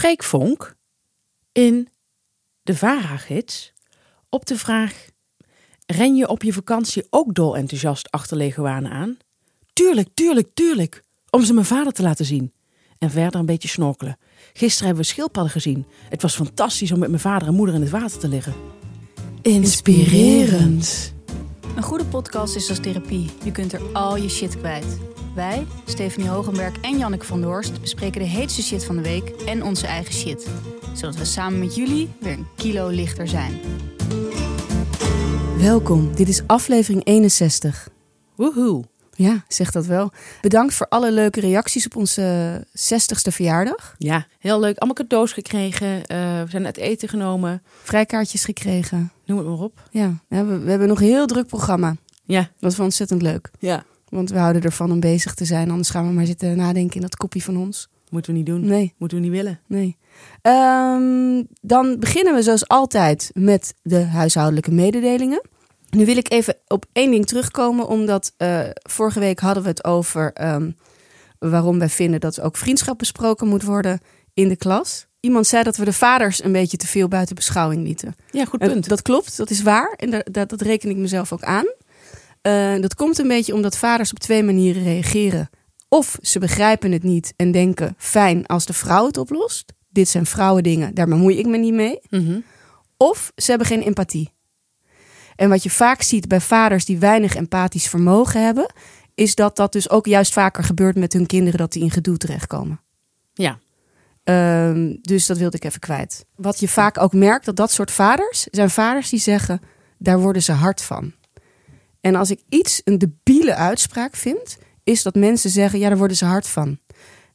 Freek in de VARA-gids op de vraag... Ren je op je vakantie ook dol enthousiast achter leguanen aan? Tuurlijk, tuurlijk, tuurlijk. Om ze mijn vader te laten zien. En verder een beetje snorkelen. Gisteren hebben we schildpadden gezien. Het was fantastisch om met mijn vader en moeder in het water te liggen. Inspirerend. Een goede podcast is als therapie. Je kunt er al je shit kwijt. Wij, Stephanie Hogenberg en Janneke van Doorst, bespreken de heetste shit van de week en onze eigen shit. Zodat we samen met jullie weer een kilo lichter zijn. Welkom, dit is aflevering 61. Woehoe. Ja, zeg dat wel. Bedankt voor alle leuke reacties op onze 60ste verjaardag. Ja, heel leuk. Allemaal cadeaus gekregen. Eh, we zijn uit eten genomen. Vrijkaartjes gekregen. Noem het maar op. Ja, ja, we, we hebben nog een heel druk programma. Ja, Dat was ontzettend leuk. ja. Want we houden ervan om bezig te zijn. Anders gaan we maar zitten nadenken in dat kopje van ons. Moeten we niet doen. Nee, Moeten we niet willen. nee. Ehm, dan beginnen we zoals altijd met de huishoudelijke mededelingen. Nu wil ik even op één ding terugkomen, omdat eh, vorige week hadden we het over ehm, waarom wij vinden dat ook vriendschap besproken moet worden in de klas. Iemand zei dat we de vaders een beetje te veel buiten beschouwing lieten. Ja, goed En punt. dat klopt, dat is waar. En dat, dat, dat reken ik mezelf ook aan. Eh, dat komt een beetje omdat vaders op twee manieren reageren. Of ze begrijpen het niet en denken: fijn als de vrouw het oplost. Dit zijn vrouwendingen, daar bemoei ik me niet mee. Mhm. Of ze hebben geen empathie. En wat je vaak ziet bij vaders die weinig empathisch vermogen hebben, is dat dat dus ook juist vaker gebeurt met hun kinderen dat die in gedoe terechtkomen. Ja. Ehm, dus dat wilde ik even kwijt. Wat je vaak ook merkt, dat dat soort vaders zijn vaders die zeggen, daar worden ze hard van. En als ik iets een debiele uitspraak vind, is dat mensen zeggen, ja, daar worden ze hard van.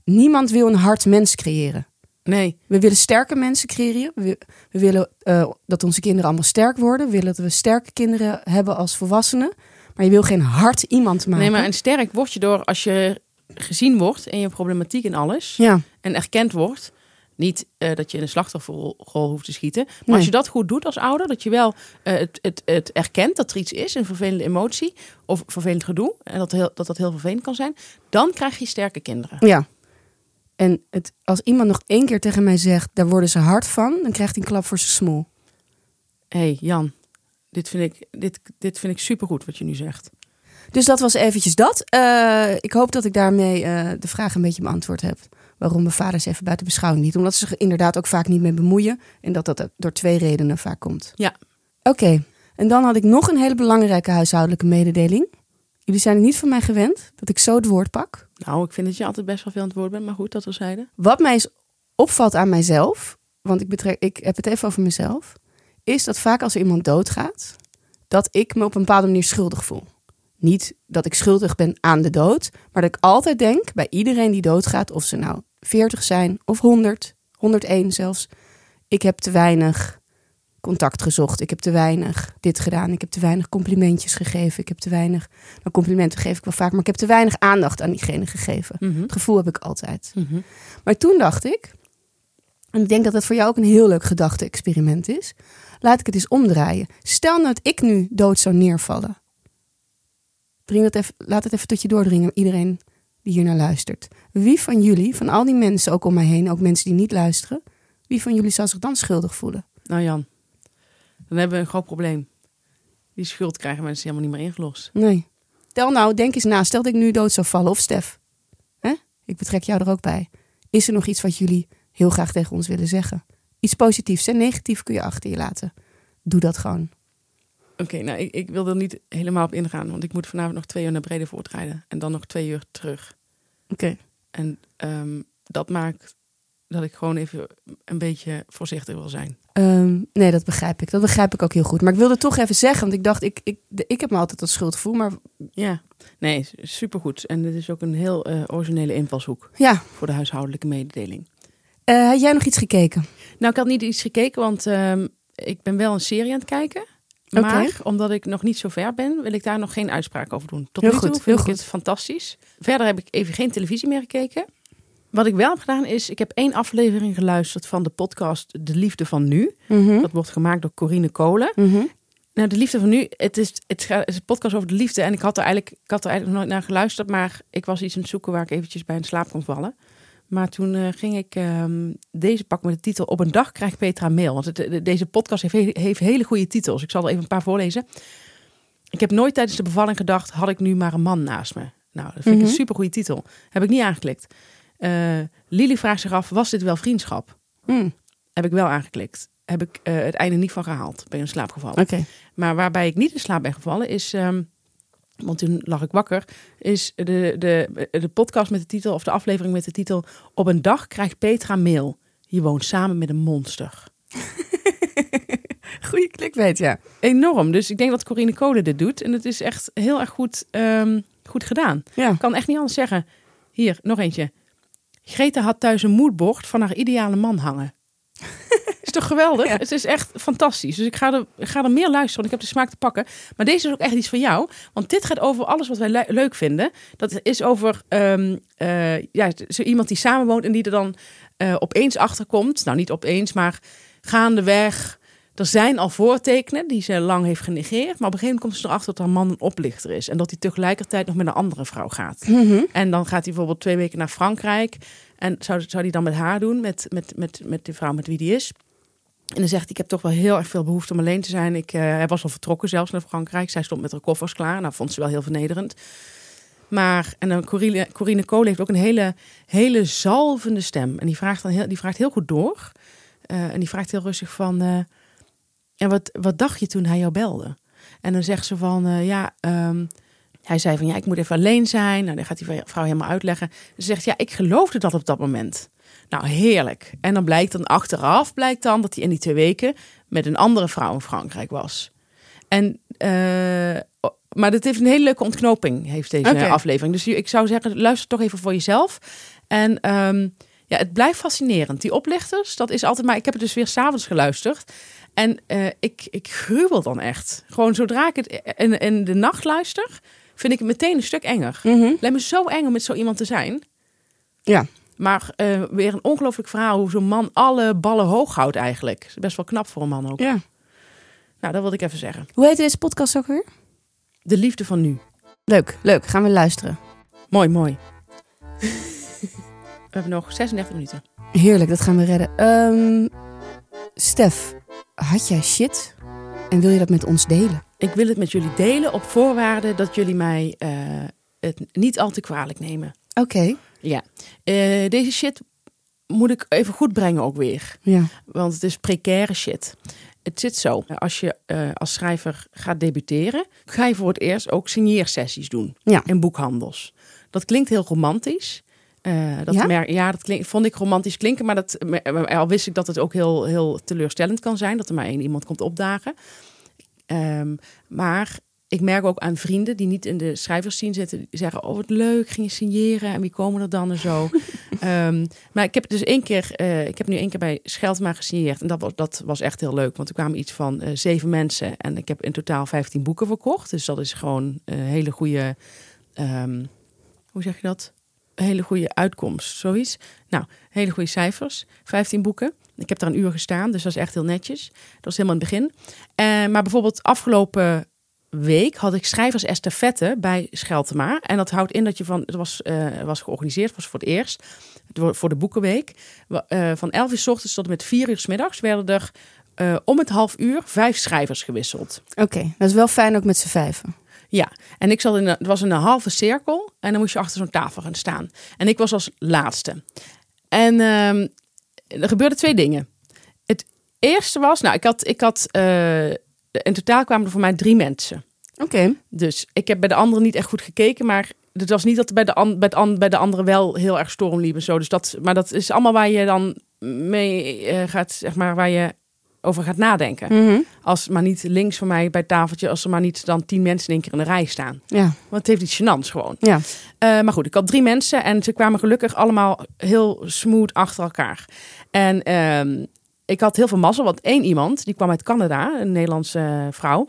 Niemand wil een hard mens creëren. Nee. We willen sterke mensen creëren. We, we willen eh, dat onze kinderen allemaal sterk worden. We willen dat we sterke kinderen hebben als volwassenen. Maar je wil geen hard iemand maken. Nee, maar en sterk word je door als je gezien wordt en je problematiek en alles. Ja, En erkend wordt. Niet eh, dat je in een slachtofferrol hoeft te schieten. Maar Nee. als je dat goed doet als ouder, dat je wel eh, het, het, het erkent dat er iets is, een vervelende emotie of vervelend gedoe, en dat heel, dat, dat heel vervelend kan zijn, dan krijg je sterke kinderen. ja. En het, als iemand nog één keer tegen mij zegt, daar worden ze hard van, dan krijgt hij een klap voor zijn smoel. Hé hey, Jan, dit vind, ik, dit, dit vind ik supergoed wat je nu zegt. Dus dat was eventjes dat. Eh, ik hoop dat ik daarmee de vraag een beetje beantwoord heb. Waarom mijn vaders even buiten beschouwing niet. Omdat ze zich inderdaad ook vaak niet mee bemoeien. En dat dat door twee redenen vaak komt. Ja. Oké, en dan had ik nog een hele belangrijke huishoudelijke mededeling. Jullie zijn het niet van mij gewend dat ik zo het woord pak. Nou, ik vind dat je altijd best wel veel aan het woord bent, maar goed, dat we zeiden. Wat mij is opvalt aan mijzelf, want ik, betrek, ik heb het even over mezelf, is dat vaak als er iemand doodgaat, dat ik me op een bepaalde manier schuldig voel. Niet dat ik schuldig ben aan de dood, maar dat ik altijd denk bij iedereen die doodgaat, of ze nou 40 zijn of 100, 101 zelfs, ik heb te weinig contact gezocht, ik heb te weinig dit gedaan, ik heb te weinig complimentjes gegeven, ik heb te weinig, nou complimenten geef ik wel vaak, maar ik heb te weinig aandacht aan diegene gegeven. Mhm. Het gevoel heb ik altijd. Mhm. Maar toen dacht ik, en ik denk dat dat voor jou ook een heel leuk gedachte-experiment is, laat ik het eens omdraaien. Stel nou dat ik nu dood zou neervallen. Dring dat even, laat het even tot je doordringen, iedereen die hier naar luistert. Wie van jullie, van al die mensen ook om mij heen, ook mensen die niet luisteren, wie van jullie zou zich dan schuldig voelen? Nou Jan, dan hebben we een groot probleem. Die schuld krijgen mensen helemaal niet meer ingelost. Nee. Stel nou, denk eens na, stel dat ik nu dood zou vallen, of Stef. Hè? Ik betrek jou er ook bij. Is er nog iets wat jullie heel graag tegen ons willen zeggen? Iets positiefs en negatief kun je achter je laten. Doe dat gewoon. Oké, nou, ik, ik wil er niet helemaal op ingaan, want ik moet vanavond nog twee uur naar Bredevoort rijden en dan nog twee uur terug. Oké. En ehm, dat maakt dat ik gewoon even een beetje voorzichtig wil zijn. Ehm, nee, dat begrijp ik. Dat begrijp ik ook heel goed. Maar ik wilde toch even zeggen, want ik dacht, ik, ik, ik heb me altijd dat schuldgevoel. Maar Ja, nee, supergoed. En dit is ook een heel eh, originele invalshoek ja, voor de huishoudelijke mededeling. Eh, had jij nog iets gekeken? Nou, ik had niet iets gekeken, want ehm, ik ben wel een serie aan het kijken. Maar omdat ik nog niet zo ver ben, wil ik daar nog geen uitspraak over doen. Tot Heel nu goed, toe heel vind ik goed. het fantastisch. Verder heb ik even geen televisie meer gekeken. Wat ik wel heb gedaan is, ik heb één aflevering geluisterd van de podcast De Liefde van Nu. Mhm. Dat wordt gemaakt door Corine Kolen. Mhm. Nou, De Liefde van Nu, het is, het is een podcast over de liefde. En ik had er eigenlijk, ik had er eigenlijk nog nooit naar geluisterd, maar ik was iets aan het zoeken waar ik eventjes bij in slaap kon vallen. Maar toen eh, ging ik ehm, deze pakken met de titel Op een dag krijgt Petra mail. Want het, de- deze podcast heeft, he- heeft hele goede titels. Ik zal er even een paar voorlezen. Ik heb nooit tijdens de bevalling gedacht, had ik nu maar een man naast me. Nou, dat vind ik Mhm. een super goede titel. Heb ik niet aangeklikt. Eh Lily vraagt zich af, was dit wel vriendschap? Mm, Heb ik wel aangeklikt. Heb ik eh, het einde niet van gehaald. Ben in slaap gevallen. Oké. Maar waarbij ik niet in slaap ben gevallen is, ehm, want toen lag ik wakker, is de, de, de podcast met de titel, of de aflevering met de titel, Op een dag krijgt Petra mail. Je woont samen met een monster. Goeie clickbait, ja. Enorm. Dus ik denk dat Corine Code dit doet. En het is echt heel erg goed, ehm, goed gedaan. Ja. Ik kan echt niet anders zeggen. Hier, nog eentje. Greta had thuis een moodboard van haar ideale man hangen. is toch geweldig? Ja. Het is echt fantastisch. Dus ik ga, er, ik ga er meer luisteren, want ik heb de smaak te pakken. Maar deze is ook echt iets van jou. Want dit gaat over alles wat wij le- leuk vinden. Dat is over eh, ja, zo iemand die samenwoont en die er dan eh, opeens achterkomt. Nou, niet opeens, maar gaandeweg. Er zijn al voortekenen die ze lang heeft genegeerd. Maar op een gegeven moment komt ze erachter dat haar man een oplichter is. En dat hij tegelijkertijd nog met een andere vrouw gaat. Mhm. En dan gaat hij bijvoorbeeld twee weken naar Frankrijk. En zou, zou hij dan met haar doen, met, met, met, met de vrouw met wie die is. En dan zegt ik heb toch wel heel erg veel behoefte om alleen te zijn. Ik, eh, hij was al vertrokken zelfs naar Frankrijk. Zij stond met haar koffers klaar. Nou, vond ze wel heel vernederend. Maar, en dan Corine, Corine Kool heeft ook een hele, hele zalvende stem. En die vraagt dan heel, die vraagt heel goed door. Eh, en die vraagt heel rustig van... eh, en wat, wat dacht je toen hij jou belde? En dan zegt ze van, ja... ehm, hij zei van, ja, ik moet even alleen zijn. Nou, dan gaat die vrouw helemaal uitleggen. Ze zegt, ja, ik geloofde dat op dat moment. Nou, heerlijk. En dan blijkt dan achteraf, blijkt dan dat hij in die twee weken met een andere vrouw in Frankrijk was. En, eh, maar dit heeft een hele leuke ontknoping, heeft deze aflevering. Dus ik zou zeggen, luister toch even voor jezelf. En ehm, ja, het blijft fascinerend. Die oplichters, dat is altijd maar... Ik heb het dus weer s'avonds geluisterd. En eh, ik, ik gruwel dan echt. Gewoon zodra ik het in, in de nacht luister, vind ik het meteen een stuk enger. Mhm. Lijkt me zo eng om met zo iemand te zijn. Ja. Maar eh, weer een ongelooflijk verhaal hoe zo'n man alle ballen hoog houdt eigenlijk. Best wel knap voor een man ook. ja. Nou, dat wilde ik even zeggen. Hoe heet deze podcast ook weer? De liefde van nu. Leuk, leuk. Gaan we luisteren. Mooi, mooi. We hebben nog 36 minuten. Heerlijk, dat gaan we redden. Ehm Stef, had jij shit? En wil je dat met ons delen? Ik wil het met jullie delen op voorwaarde dat jullie mij eh, het niet al te kwalijk nemen. Oké. Ja. Eh, deze shit moet ik even goed brengen ook weer. Ja. Want het is precaire shit. Het zit zo. Als je eh, als schrijver gaat debuteren, ga je voor het eerst ook signeersessies doen Ja. in boekhandels. Dat klinkt heel romantisch. Eh, dat Ja? mer- ja, dat klink, vond ik romantisch klinken, maar dat, al wist ik dat het ook heel, heel teleurstellend kan zijn, dat er maar één iemand komt opdagen. Ehm, maar ik merk ook aan vrienden die niet in de schrijversscene zitten, die zeggen: Oh, wat leuk, ging je signeren en wie komen er dan en zo. Ehm, maar ik heb dus één keer, eh, ik heb nu één keer bij Scheldma gesigneerd en dat was, dat was echt heel leuk, want er kwamen iets van eh, zeven mensen en ik heb in totaal 15 boeken verkocht. Dus dat is gewoon een hele goede, ehm, hoe zeg je dat? Een hele goede uitkomst, zoiets. Nou, hele goede cijfers, 15 boeken. Ik heb daar een uur gestaan, dus dat is echt heel netjes. Dat was helemaal in het begin. Eh, maar bijvoorbeeld afgelopen week had ik schrijvers estafette bij Scheltema. En dat houdt in dat je van, het was, eh, was georganiseerd, was voor het eerst, door- voor de Boekenweek. Eh, van 11 uur s ochtends tot en met 4 uur s middags werden er eh, om het half uur vijf schrijvers gewisseld. Oké, dat is wel fijn ook met z'n vijven. Ja, en ik zat in een, het was een halve cirkel en dan moest je achter zo'n tafel gaan staan. En ik was als laatste. En ehm, er gebeurden twee dingen. Het eerste was, nou, ik had, ik had in totaal kwamen er voor mij drie mensen. Oké. Dus ik heb bij de anderen niet echt goed gekeken, maar het was niet dat bij de, an, bij, de an, bij de anderen wel heel erg storm liep en zo. Dus dat, maar dat is allemaal waar je dan mee eh, gaat, zeg maar, waar je over gaat nadenken. Mhm. Als maar niet links van mij bij het tafeltje, als er maar niet dan tien mensen in één keer in de rij staan. Ja. Want het heeft iets gênants gewoon. Ja. Eh, maar goed, ik had drie mensen en ze kwamen gelukkig allemaal heel smooth achter elkaar. En ehm, ik had heel veel mazzel, want één iemand, die kwam uit Canada, een Nederlandse eh, vrouw.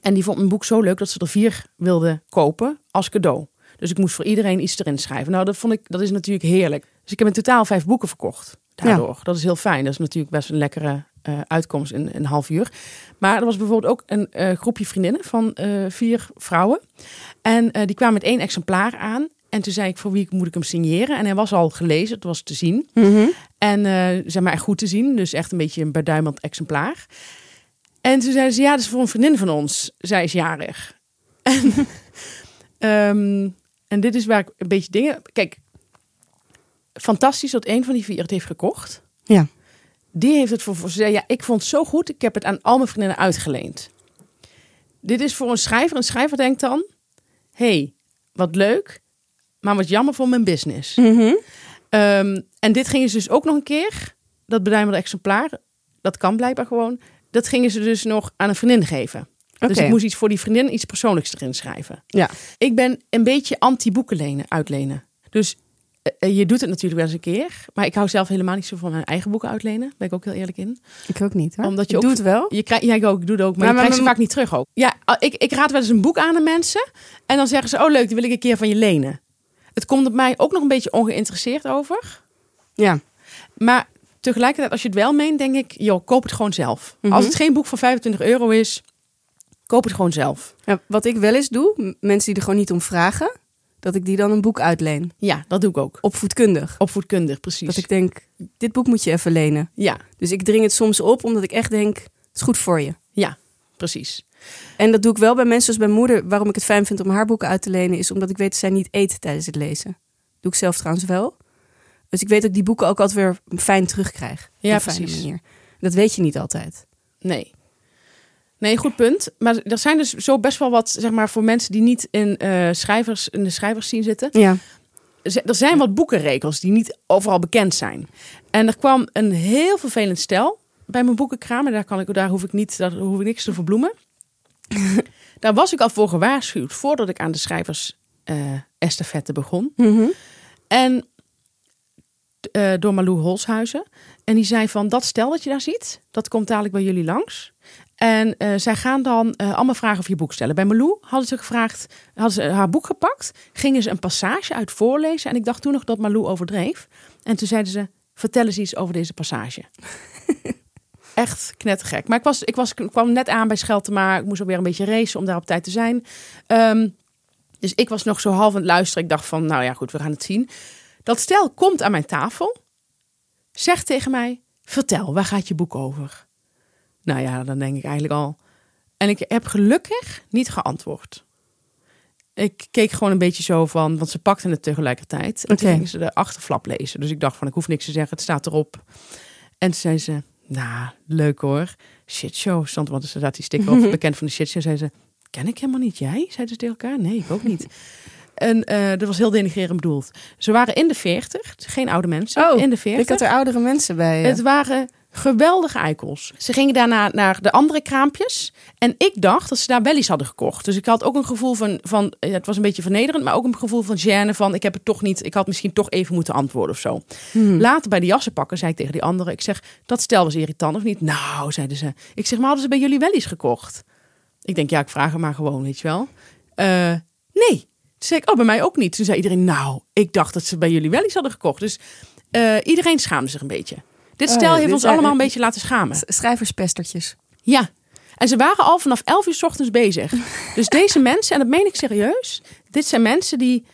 En die vond mijn boek zo leuk dat ze er vier wilde kopen als cadeau. Dus ik moest voor iedereen iets erin schrijven. Nou, dat vond ik, dat is natuurlijk heerlijk. Dus ik heb in totaal vijf boeken verkocht. Daardoor. Dat is heel fijn. Dat is natuurlijk best een lekkere eh, uitkomst in, in een half uur. Maar er was bijvoorbeeld ook een eh, groepje vriendinnen van vier vrouwen. En die kwamen met één exemplaar aan. En toen zei ik, voor wie moet ik hem signeren? En hij was al gelezen, het was te zien. Mhm. En eh zeg maar echt goed te zien. Dus echt een beetje een beduimeld exemplaar. En toen zeiden ze, ja, dat is voor een vriendin van ons. Zij is jarig. En, ehm, en dit is waar ik een beetje dingen... Kijk, fantastisch dat een van die vier het heeft gekocht. Ja. Die heeft het voor, voor ze zei, ja, ik vond het zo goed. Ik heb het aan al mijn vriendinnen uitgeleend. Dit is voor een schrijver. Een schrijver denkt dan, hey, wat leuk, maar wat jammer voor mijn business. Mhm. Ehm, en dit gingen ze dus ook nog een keer, dat beduimelde exemplaar, dat kan blijkbaar gewoon, dat gingen ze dus nog aan een vriendin geven. Dus ik moest iets voor die vriendin, iets persoonlijks erin schrijven. Ja. Ik ben een beetje anti-boeken lenen, uitlenen. Dus eh, eh, je doet het natuurlijk wel eens een keer, maar ik hou zelf helemaal niet zo van mijn eigen boeken uitlenen. Ben ik ook heel eerlijk in. Ik ook niet hoor. Omdat je ik ook- doe het wel. Je krijgt, ja, ik ook, ik doe het ook, maar, Maar- je krijgt ze vaak niet terug ook. Ja, ik, ik raad wel eens een boek aan aan mensen en dan zeggen ze, oh leuk, die wil ik een keer van je lenen. Het komt op mij ook nog een beetje ongeïnteresseerd over. Ja. Maar tegelijkertijd, als je het wel meent, denk ik, joh, koop het gewoon zelf. Mhm. Als het geen boek van 25 euro is, koop het gewoon zelf. Ja, wat ik wel eens doe, mensen die er gewoon niet om vragen, dat ik die dan een boek uitleen. Ja, dat doe ik ook. Opvoedkundig. Opvoedkundig, precies. Dat ik denk, dit boek moet je even lenen. Ja, Dus ik dring het soms op, omdat ik echt denk, het is goed voor je. ja, precies. En dat doe ik wel bij mensen zoals mijn moeder. Waarom ik het fijn vind om haar boeken uit te lenen, is omdat ik weet dat zij niet eet tijdens het lezen. Doe ik zelf trouwens wel. Dus ik weet dat ik die boeken ook altijd weer fijn terugkrijg. Op Ja, fijne precies. manier. Dat weet je niet altijd. Nee. Nee, goed punt. Maar er zijn dus zo best wel wat, zeg maar, voor mensen die niet in, eh, schrijvers, in de schrijvers zien zitten. Ja. Er zijn wat boekenregels die niet overal bekend zijn. En er kwam een heel vervelend stel bij mijn boekenkraam. En daar, kan ik, daar, hoef ik niet, daar hoef ik niks te verbloemen. daar was ik al voor gewaarschuwd voordat ik aan de schrijvers eh estafette begon. Mhm. En eh, door Malou Holshuizen. En die zei van, dat stel dat je daar ziet, dat komt dadelijk bij jullie langs. En eh, zij gaan dan allemaal vragen of je boek stellen. Bij Malou hadden ze gevraagd, hadden ze haar boek gepakt, gingen ze een passage uit voorlezen. En ik dacht toen nog dat Malou overdreef. En toen zeiden ze, vertel eens iets over deze passage. Echt knettergek. Maar ik, was, ik, was, ik kwam net aan bij Scheltema. Ik moest ook weer een beetje racen om daar op tijd te zijn. Ehm, dus ik was nog zo half aan het luisteren. Ik dacht van, nou ja, goed, we gaan het zien. Dat stel komt aan mijn tafel, zegt tegen mij: Vertel, waar gaat je boek over? Nou ja, dan denk ik eigenlijk al. En ik heb gelukkig niet geantwoord. Ik keek gewoon een beetje zo van, want ze pakten het tegelijkertijd. En toen gingen ze de achterflap lezen. Dus ik dacht van, ik hoef niks te zeggen, het staat erop. En toen zei ze, nou, leuk hoor. Shitshow stond, want er staat die sticker op, bekend van de shitshow. Zei ze, ken ik helemaal niet. Jij? Zeiden ze tegen elkaar? Nee, ik ook niet. En eh, dat was heel denigrerend bedoeld. Ze waren in de 40, geen oude mensen, Oh, in de 40. Ik had er oudere mensen bij. Het waren geweldige eikels. Ze gingen daarna naar de andere kraampjes. En ik dacht dat ze daar wel iets hadden gekocht. Dus ik had ook een gevoel van, van ja, het was een beetje vernederend, maar ook een gevoel van gêne van, ik heb het toch niet, ik had misschien toch even moeten antwoorden of zo. Hmm. Later bij de jassenpakken zei ik tegen die andere, ik zeg, dat stel was irritant of niet? Nou, zeiden ze. Ik zeg, maar hadden ze bij jullie wel iets gekocht? Ik denk, ja, ik vraag hem maar gewoon, weet je wel. Eh, nee. Toen zei ik, oh, bij mij ook niet. Toen zei iedereen, nou, ik dacht dat ze bij jullie wel iets hadden gekocht. Dus eh, iedereen schaamde zich een beetje. Dit Oh, stel heeft dit ons allemaal een beetje laten schamen. Schrijverspestertjes. Ja. En ze waren al vanaf 11 uur 's ochtends bezig. Dus deze mensen, en dat meen ik serieus, dit zijn mensen die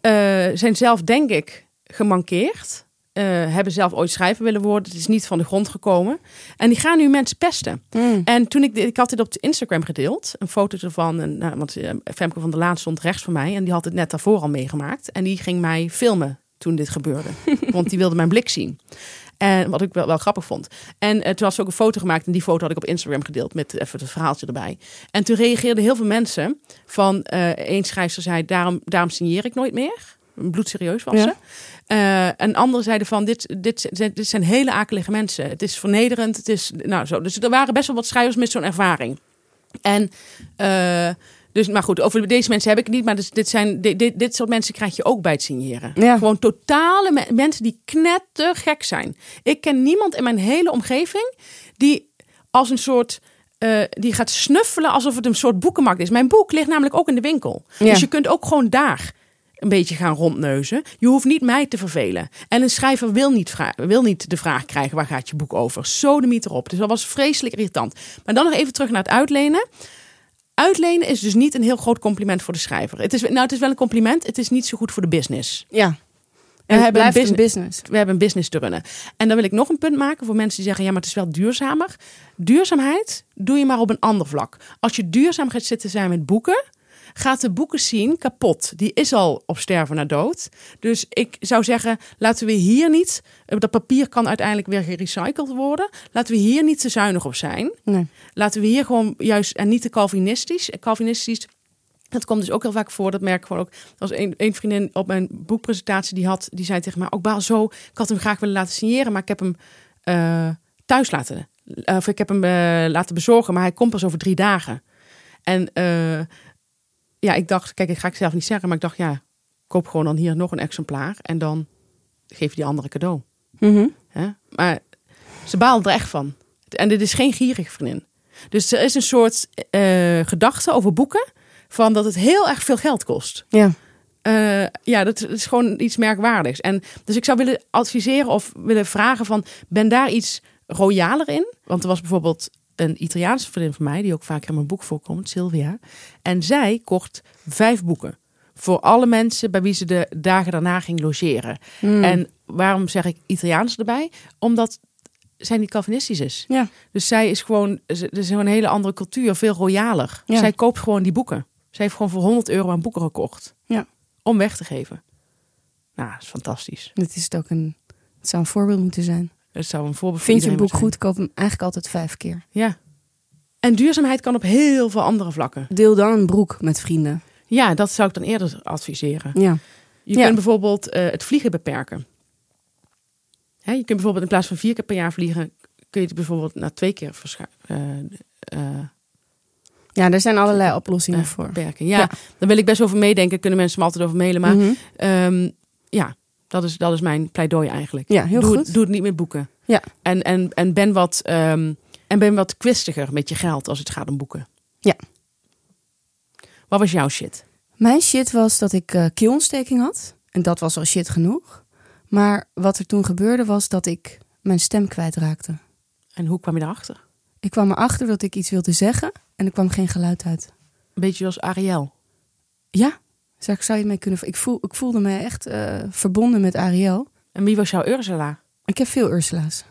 eh, zijn zelf, denk ik, gemankeerd. eh, hebben zelf ooit schrijver willen worden. Het is niet van de grond gekomen. En die gaan nu mensen pesten. Mm. En toen ik, ik had dit op Instagram gedeeld, een foto ervan. En, nou, want eh, Femke van der Laan stond rechts van mij en die had het net daarvoor al meegemaakt. En die ging mij filmen toen dit gebeurde. want die wilde mijn blik zien. En wat ik wel, wel grappig vond. En eh, toen had ze ook een foto gemaakt. En die foto had ik op Instagram gedeeld met even het verhaaltje erbij. En toen reageerden heel veel mensen van... eh één schrijfster zei, daarom, daarom signeer ik nooit meer. Bloedserieus was Ja. ze. Eh, en anderen zeiden van, dit, dit, dit, zijn hele akelige mensen. Het is vernederend. Het is, nou, zo. Dus er waren best wel wat schrijvers met zo'n ervaring. En... eh, dus, maar goed, over deze mensen heb ik het niet. Maar dus, dit, zijn, dit, dit, dit soort mensen krijg je ook bij het signeren. Ja. Gewoon totale me- mensen die knettergek zijn. Ik ken niemand in mijn hele omgeving die als een soort... eh, die gaat snuffelen alsof het een soort boekenmarkt is. Mijn boek ligt namelijk ook in de winkel. Ja. Dus je kunt ook gewoon daar een beetje gaan rondneuzen. Je hoeft niet mij te vervelen. En een schrijver wil niet, wil niet de vraag krijgen... waar gaat je boek over? Zo de erop. Dus dat was vreselijk irritant. Maar dan nog even terug naar het uitlenen Uitlenen is dus niet een heel groot compliment voor de schrijver. Het is, nou, het is wel een compliment. Het is niet zo goed voor de business. Ja. En we hebben een business. business. We hebben een business te runnen. En dan wil ik nog een punt maken voor mensen die zeggen: ja, maar het is wel duurzamer. Duurzaamheid doe je maar op een ander vlak. Als je duurzaam gaat zitten zijn met boeken, gaat de boeken zien kapot. Die is al op sterven naar dood. Dus ik zou zeggen: laten we hier niet. eh, Dat papier kan uiteindelijk weer gerecycled worden. Laten we hier niet te zuinig op zijn. Nee. Laten we hier gewoon juist en niet te Calvinistisch. Calvinistisch. Dat komt dus ook heel vaak voor. Dat merk ik gewoon ook. Er was een, een vriendin op mijn boekpresentatie die had, die zei tegen mij ook wel zo. Ik had hem graag willen laten signeren, maar ik heb hem eh, thuis laten. eh, of ik heb hem laten bezorgen, maar hij komt pas over drie dagen. En ja, ik dacht, kijk, ik ga ik zelf niet zeggen, maar ik dacht, ja, koop gewoon dan hier nog een exemplaar en dan geef je die andere cadeau. Mhm. Maar ze baalde er echt van. En dit is geen gierig vriendin. Dus er is een soort eh, gedachte over boeken van dat het heel erg veel geld kost. Ja. Eh, ja, dat is gewoon iets merkwaardigs. En dus ik zou willen adviseren of willen vragen van, ben daar iets royaler in? Want er was bijvoorbeeld een Italiaanse vriendin van mij, die ook vaak in mijn boek voorkomt, Sylvia. En zij kocht vijf boeken. Voor alle mensen bij wie ze de dagen daarna ging logeren. Mm. En waarom zeg ik Italiaans erbij? Omdat zij niet Calvinistisch is. Ja. Dus zij is gewoon, ze- is gewoon een hele andere cultuur, veel royaler. Ja. Zij koopt gewoon die boeken. Zij heeft gewoon voor 100 euro aan boeken gekocht. Ja. Om weg te geven. Nou, dat is fantastisch. Dit is het ook een, het zou een voorbeeld moeten zijn. Het zou een voorbeeld voor Vind je een boek goed, koop hem eigenlijk altijd vijf keer. Ja. En duurzaamheid kan op heel veel andere vlakken. Deel dan een broek met vrienden. Ja, dat zou ik dan eerder adviseren. Ja. Je Ja. kunt bijvoorbeeld eh, het vliegen beperken. Hè, je kunt bijvoorbeeld in plaats van vier keer per jaar vliegen, kun je het bijvoorbeeld naar twee keer verscha- eh, eh, ja, er zijn allerlei oplossingen voor. beperken. Ja, Ja. daar wil ik best over meedenken. Kunnen mensen me altijd over mailen. Maar Mhm. ehm, ja, dat is, dat is mijn pleidooi eigenlijk. Ja, heel doe, goed. Het, doe het niet met boeken. Ja. En, en, en, ben wat, ehm, en ben wat kwistiger met je geld als het gaat om boeken. Ja. Wat was jouw shit? Mijn shit was dat ik eh keelontsteking had. En dat was al shit genoeg. Maar wat er toen gebeurde was dat ik mijn stem kwijtraakte. En hoe kwam je erachter? Ik kwam erachter dat ik iets wilde zeggen en er kwam geen geluid uit. Een beetje als Ariel. Ja, zou, zou je mee kunnen... Ik, voel, ik voelde me echt eh, verbonden met Ariel. En wie was jouw Ursula? Ik heb veel Ursula's.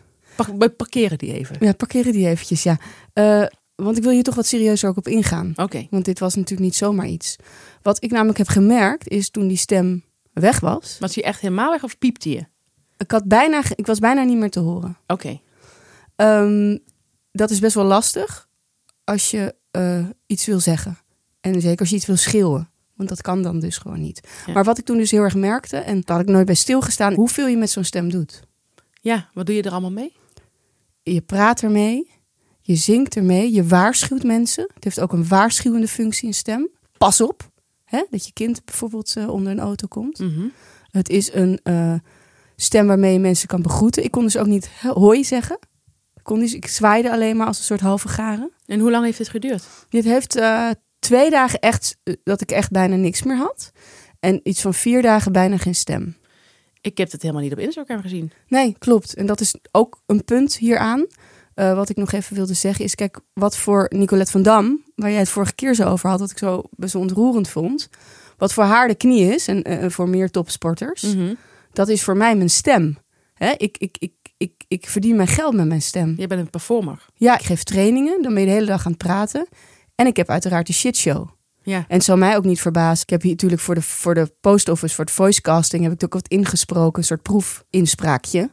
We parkeren die even. Ja, parkeren die eventjes, ja. Eh, want ik wil hier toch wat serieuzer ook op ingaan. Oké. Want dit was natuurlijk niet zomaar iets. Wat ik namelijk heb gemerkt is toen die stem weg was. Was hij echt helemaal weg of piepte je? Ik, had bijna, ik was bijna niet meer te horen. Oké. Ehm, dat is best wel lastig als je eh, iets wil zeggen. En zeker als je iets wil schreeuwen. Want dat kan dan dus gewoon niet. Ja. Maar wat ik toen dus heel erg merkte, en daar had ik nooit bij stilgestaan, hoeveel je met zo'n stem doet. Ja, wat doe je er allemaal mee? Je praat ermee, je zingt ermee, je waarschuwt mensen. Het heeft ook een waarschuwende functie, een stem. Pas op, hè, dat je kind bijvoorbeeld eh, onder een auto komt. Mhm. Het is een eh, stem waarmee je mensen kan begroeten. Ik kon dus ook niet hoi zeggen. Ik, kon dus, ik zwaaide alleen maar als een soort halve garen. En hoe lang heeft dit geduurd? Dit heeft eh, twee dagen echt eh, dat ik echt bijna niks meer had. En iets van vier dagen bijna geen stem. Ik heb het helemaal niet op Instagram gezien. Nee, klopt. En dat is ook een punt hieraan. Eh, wat ik nog even wilde zeggen is, kijk, wat voor Nicolette van Dam, waar jij het vorige keer zo over had, dat ik zo best wel ontroerend vond. Wat voor haar de knie is en eh, voor meer topsporters, Mhm. dat is voor mij mijn stem. Hè? Ik, ik, ik, ik, ik verdien mijn geld met mijn stem. Je bent een performer. Ja, ik geef trainingen, dan ben je de hele dag aan het praten. En ik heb uiteraard de shitshow. Ja. En het zal mij ook niet verbazen. Ik heb hier natuurlijk voor de, voor de post office, voor het voicecasting, heb ik ook wat ingesproken, een soort proefinspraakje.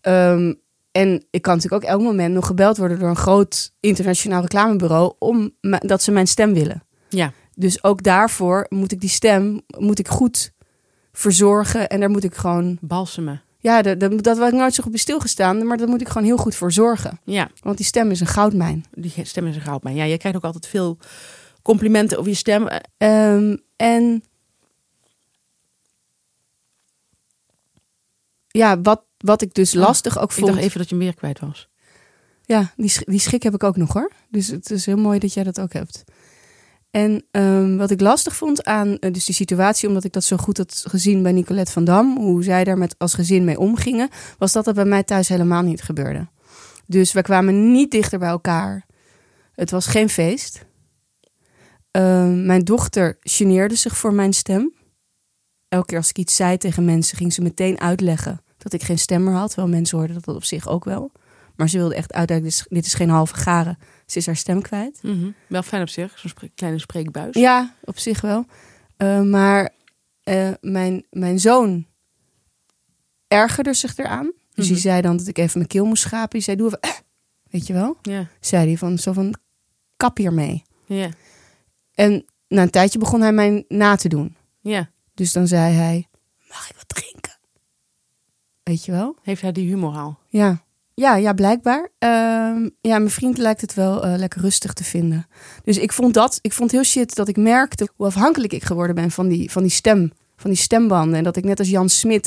Ehm, en ik kan natuurlijk ook elk moment nog gebeld worden door een groot internationaal reclamebureau om dat ze mijn stem willen. Ja. Dus ook daarvoor moet ik die stem moet ik goed verzorgen en daar moet ik gewoon Balsemen. Ja, dat, dat, dat had ik nooit zo goed bij stilgestaan, maar daar moet ik gewoon heel goed voor zorgen. Ja, Want die stem is een goudmijn. die stem is een goudmijn. Ja, je krijgt ook altijd veel complimenten over je stem. Eh, Ehm, en ja, wat, wat ik dus Oh, lastig ook Ik vond. dacht even dat je hem weer kwijt was. Ja, die, die schrik heb ik ook nog hoor. Dus het is heel mooi dat jij dat ook hebt. En ehm, wat ik lastig vond aan eh, dus die situatie, omdat ik dat zo goed had gezien bij Nicolette van Dam, hoe zij daar met als gezin mee omgingen, was dat dat bij mij thuis helemaal niet gebeurde. Dus we kwamen niet dichter bij elkaar. Het was geen feest. Ehm, mijn dochter geneerde zich voor mijn stem. Elke keer als ik iets zei tegen mensen, ging ze meteen uitleggen dat ik geen stem meer had. Wel mensen hoorden dat op zich ook wel. Maar ze wilde echt uitleggen, dit is, dit is geen halve garen. Ze is haar stem kwijt. Mhm. Wel fijn op zich, zo'n kleine spreekbuis. Ja, op zich wel. Eh, maar eh, mijn, mijn zoon ergerde zich eraan. Dus Mhm. die zei dan dat ik even mijn keel moest schrapen. Die zei, doe even... eh, weet je wel? Ja, Zei hij van, zo van, kap hiermee. ja, En na een tijdje begon hij mij na te doen. ja. Dus dan zei hij, mag ik wat drinken? Weet je wel? Heeft hij die humor al? Ja, ja, ja blijkbaar. Ehm, ja, mijn vriend lijkt het wel eh, lekker rustig te vinden. Dus ik vond dat, ik vond heel shit dat ik merkte hoe afhankelijk ik geworden ben van die, van die stem, van die stembanden. En dat ik net als Jan Smit,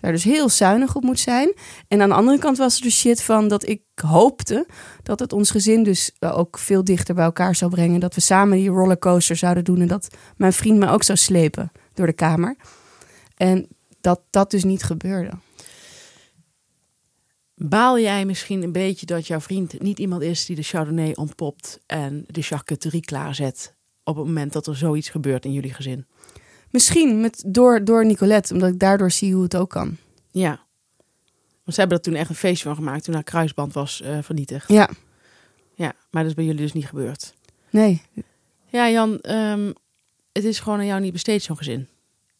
daar dus heel zuinig op moet zijn. En aan de andere kant was er de shit van dat ik hoopte dat het ons gezin dus eh, ook veel dichter bij elkaar zou brengen. Dat we samen die rollercoaster zouden doen en dat mijn vriend me ook zou slepen door de kamer. En dat dat dus niet gebeurde. Baal jij misschien een beetje dat jouw vriend niet iemand is die de Chardonnay ontpopt en de charcuterie klaarzet op het moment dat er zoiets gebeurt in jullie gezin? Misschien met, door, door Nicolette, omdat ik daardoor zie hoe het ook kan. Ja. Want ze hebben er toen echt een feestje van gemaakt toen haar kruisband was eh, vernietigd. Ja, Ja, maar dat is bij jullie dus niet gebeurd. nee. Ja, Jan, ehm, het is gewoon aan jou niet besteed, zo'n gezin.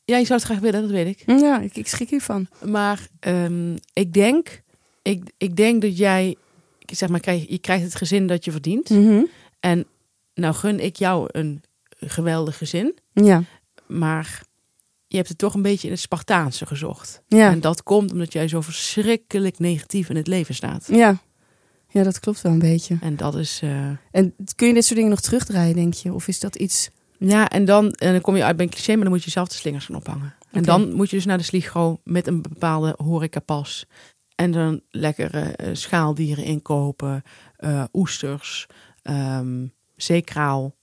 Ja, je zou het graag willen, dat weet ik. Ja, ik, ik schrik hiervan. Maar ehm, ik denk, ik, ik denk dat jij, zeg maar, krijg, je krijgt het gezin dat je verdient. Mhm. En nou gun ik jou een geweldig gezin, Ja, maar je hebt het toch een beetje in het Spartaanse gezocht. ja, En dat komt omdat jij zo verschrikkelijk negatief in het leven staat. ja. Ja, dat klopt wel een beetje. En dat is. eh, En kun je dit soort dingen nog terugdraaien, denk je? Of is dat iets... Ja, en dan, en dan kom je uit bij een cliché, maar dan moet je zelf de slingers gaan ophangen. En dan moet je dus naar de Sligo met een bepaalde horecapas. En dan lekkere eh, schaaldieren inkopen, eh, oesters, ehm zeekraal.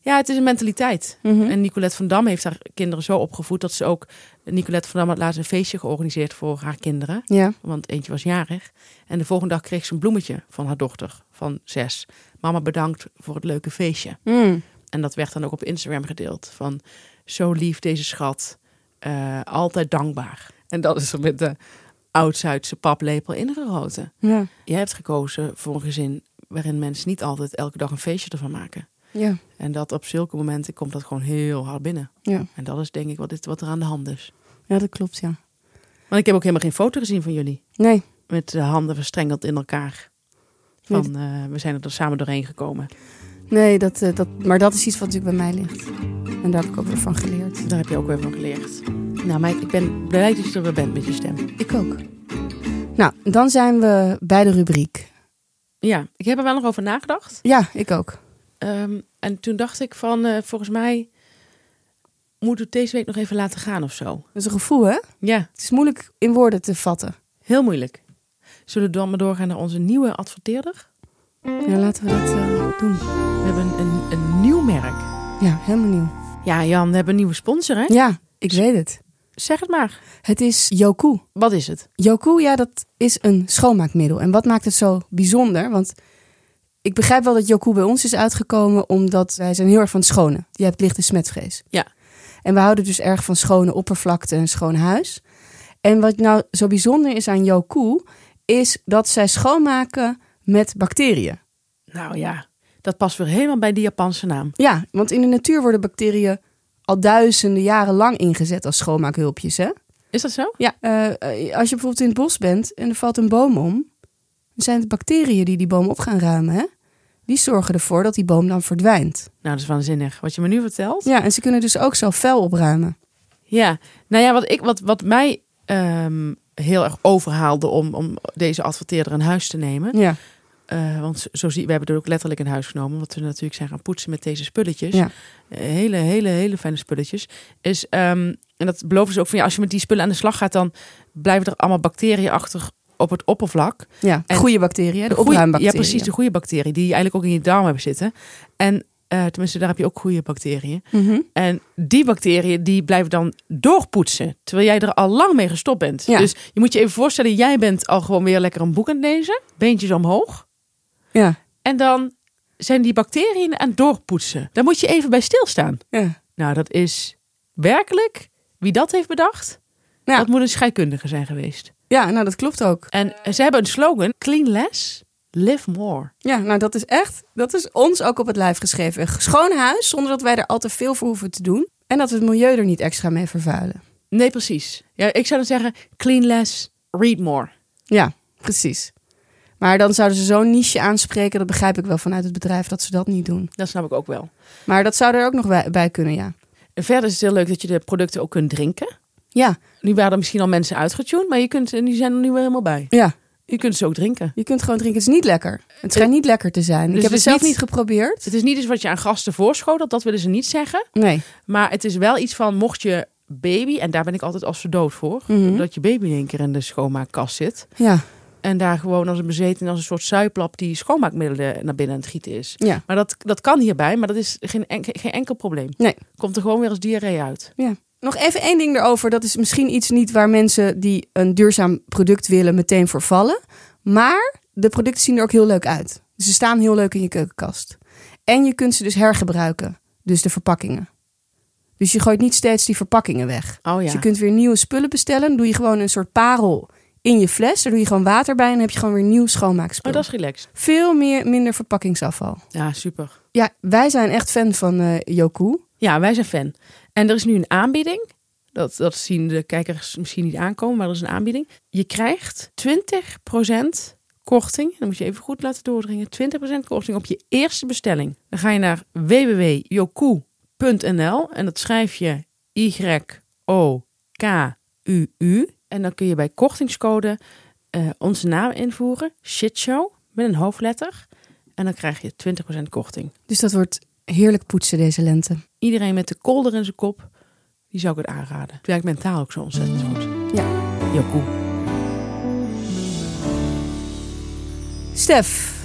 Ja, het is een mentaliteit. Mhm. En Nicolette van Dam heeft haar kinderen zo opgevoed dat ze ook... Nicolette van Dam had laatst een feestje georganiseerd voor haar kinderen. Ja, Want eentje was jarig. En de volgende dag kreeg ze een bloemetje van haar dochter van zes. Mama bedankt voor het leuke feestje. Mm. En dat werd dan ook op Instagram gedeeld. Van zo lief deze schat. eh, altijd dankbaar. En dat is er met de oud-Zuidse paplepel ingegoten. ja, Je hebt gekozen voor een gezin waarin mensen niet altijd elke dag een feestje ervan maken. ja, En dat op zulke momenten komt dat gewoon heel hard binnen. ja. En dat is denk ik wat, wat er aan de hand is. Ja, dat klopt, ja. Want ik heb ook helemaal geen foto gezien van jullie. Nee, Met de handen verstrengeld in elkaar. Van eh, we zijn er samen doorheen gekomen. nee dat, eh, dat, maar dat is iets wat natuurlijk bij mij ligt. En daar heb ik ook weer van geleerd. Daar heb je ook weer van geleerd. Nou, maar ik ben blij dat je er weer bent met je stem. Ik ook. Nou, dan zijn we bij de rubriek. Ja, ik heb er wel nog over nagedacht. Ja, ik ook. Ehm, en toen dacht ik van, eh, volgens mij moeten we het deze week nog even laten gaan of zo. Dat is een gevoel, hè? Ja, Het is moeilijk in woorden te vatten. heel moeilijk. Zullen we dan maar doorgaan naar onze nieuwe adverteerder? Ja, laten we dat eh, doen. We hebben een, een nieuw merk. Ja, helemaal nieuw. Ja, Jan, we hebben een nieuwe sponsor, hè? Ja, ik weet het. Zeg het maar. Het is Yoku. Wat is het? Yoku, ja, dat is een schoonmaakmiddel. En wat maakt het zo bijzonder? Want ik begrijp wel dat Yoku bij ons is uitgekomen omdat wij zijn heel erg van het schone. Je hebt lichte smetvrees. Ja. En we houden dus erg van schone oppervlakte en schoon huis. En wat nou zo bijzonder is aan Yoku, is dat zij schoonmaken met bacteriën. Nou ja, dat past weer helemaal bij die Japanse naam. Ja, want in de natuur worden bacteriën al duizenden jaren lang ingezet als schoonmaakhulpjes. Hè? Is dat zo? Ja, eh, eh, als je bijvoorbeeld in het bos bent en er valt een boom om, dan zijn het bacteriën die die boom op gaan ruimen. Hè? Die zorgen ervoor dat die boom dan verdwijnt. Nou, dat is waanzinnig. Wat je me nu vertelt. Ja, en ze kunnen dus ook zo vuil opruimen. Ja, nou ja, wat, ik, wat, wat mij ehm, heel erg overhaalde om, om deze adverteerder in huis te nemen. Ja, Eh, want zo- zie, we hebben er ook letterlijk in huis genomen. Want we natuurlijk zijn gaan poetsen met deze spulletjes. Ja. Eh, hele, hele, hele fijne spulletjes. Is, ehm, en dat beloven ze ook van ja, als je met die spullen aan de slag gaat, dan blijven er allemaal bacteriën achter op het oppervlak. ja. En- goede bacteriën, de opruimbacteriën. Ja, precies, de goede bacteriën die eigenlijk ook in je darm hebben zitten. En eh, tenminste, daar heb je ook goede bacteriën. Mhm. En die bacteriën die blijven dan doorpoetsen. Terwijl jij er al lang mee gestopt bent. Ja. Dus je moet je even voorstellen, jij bent al gewoon weer lekker een boek aan het lezen. Beentjes omhoog. Ja, En dan zijn die bacteriën aan het doorpoetsen. Daar moet je even bij stilstaan. Ja. Nou, dat is werkelijk, wie dat heeft bedacht, Ja. dat moet een scheikundige zijn geweest. ja, nou dat klopt ook. En ze hebben een slogan, clean less, live more. Ja, nou dat is echt, dat is ons ook op het lijf geschreven. Een schoon huis, zonder dat wij er al te veel voor hoeven te doen. En dat we het milieu er niet extra mee vervuilen. Nee, precies. Ja, ik zou dan zeggen, clean less, read more. Ja, precies. Maar dan zouden ze zo'n niche aanspreken, dat begrijp ik wel vanuit het bedrijf, dat ze dat niet doen. Dat snap ik ook wel. Maar dat zou er ook nog bij, bij kunnen, ja. En verder is het heel leuk dat je de producten ook kunt drinken. Ja, Nu waren er misschien al mensen uitgetuned, maar je kunt, en die zijn er nu weer helemaal bij. ja. Je kunt ze ook drinken. Je kunt gewoon drinken. Het is niet lekker. Het schijnt niet lekker te zijn. Dus ik heb het zelf niet- niet geprobeerd. Het is niet iets wat je aan gasten voorschotelt, dat willen ze niet zeggen. Nee. Maar het is wel iets van, mocht je baby, en daar ben ik altijd als verdood voor, Mhm. dat je baby in één keer in de schoonmaakkast zit. Ja, En daar gewoon als een bezeten, als een soort zuiplap die schoonmaakmiddelen naar binnen aan het gieten is. ja, Maar dat, dat kan hierbij, maar dat is geen, enkel, geen enkel probleem. Nee. Komt er gewoon weer als diarree uit. ja. Nog even één ding erover. Dat is misschien iets niet waar mensen die een duurzaam product willen meteen voor vallen. Maar de producten zien er ook heel leuk uit. Dus ze staan heel leuk in je keukenkast. En je kunt ze dus hergebruiken. Dus de verpakkingen. Dus je gooit niet steeds die verpakkingen weg. Oh Dus ja. je kunt weer nieuwe spullen bestellen. Dan doe je gewoon een soort parel in je fles. Daar doe je gewoon water bij en dan heb je gewoon weer nieuw schoonmaakspul. Oh, dat is relaxed. Veel meer, minder verpakkingsafval. Ja, super. Ja, wij zijn echt fan van eh Yoku. Ja, wij zijn fan. En er is nu een aanbieding. Dat, dat zien de kijkers misschien niet aankomen, maar er is een aanbieding. Je krijgt 20% korting. Dan moet je even goed laten doordringen. 20% korting op je eerste bestelling. Dan ga je naar www.yoku.nl en dat schrijf je Y-O-K-U-U. En dan kun je bij kortingscode eh, onze naam invoeren. Shitshow met een hoofdletter. En dan krijg je 20% korting. Dus dat wordt heerlijk poetsen deze lente. Iedereen met de kolder in zijn kop, die zou ik het aanraden. Het werkt mentaal ook zo ontzettend goed. Ja. Jokoe. Stef,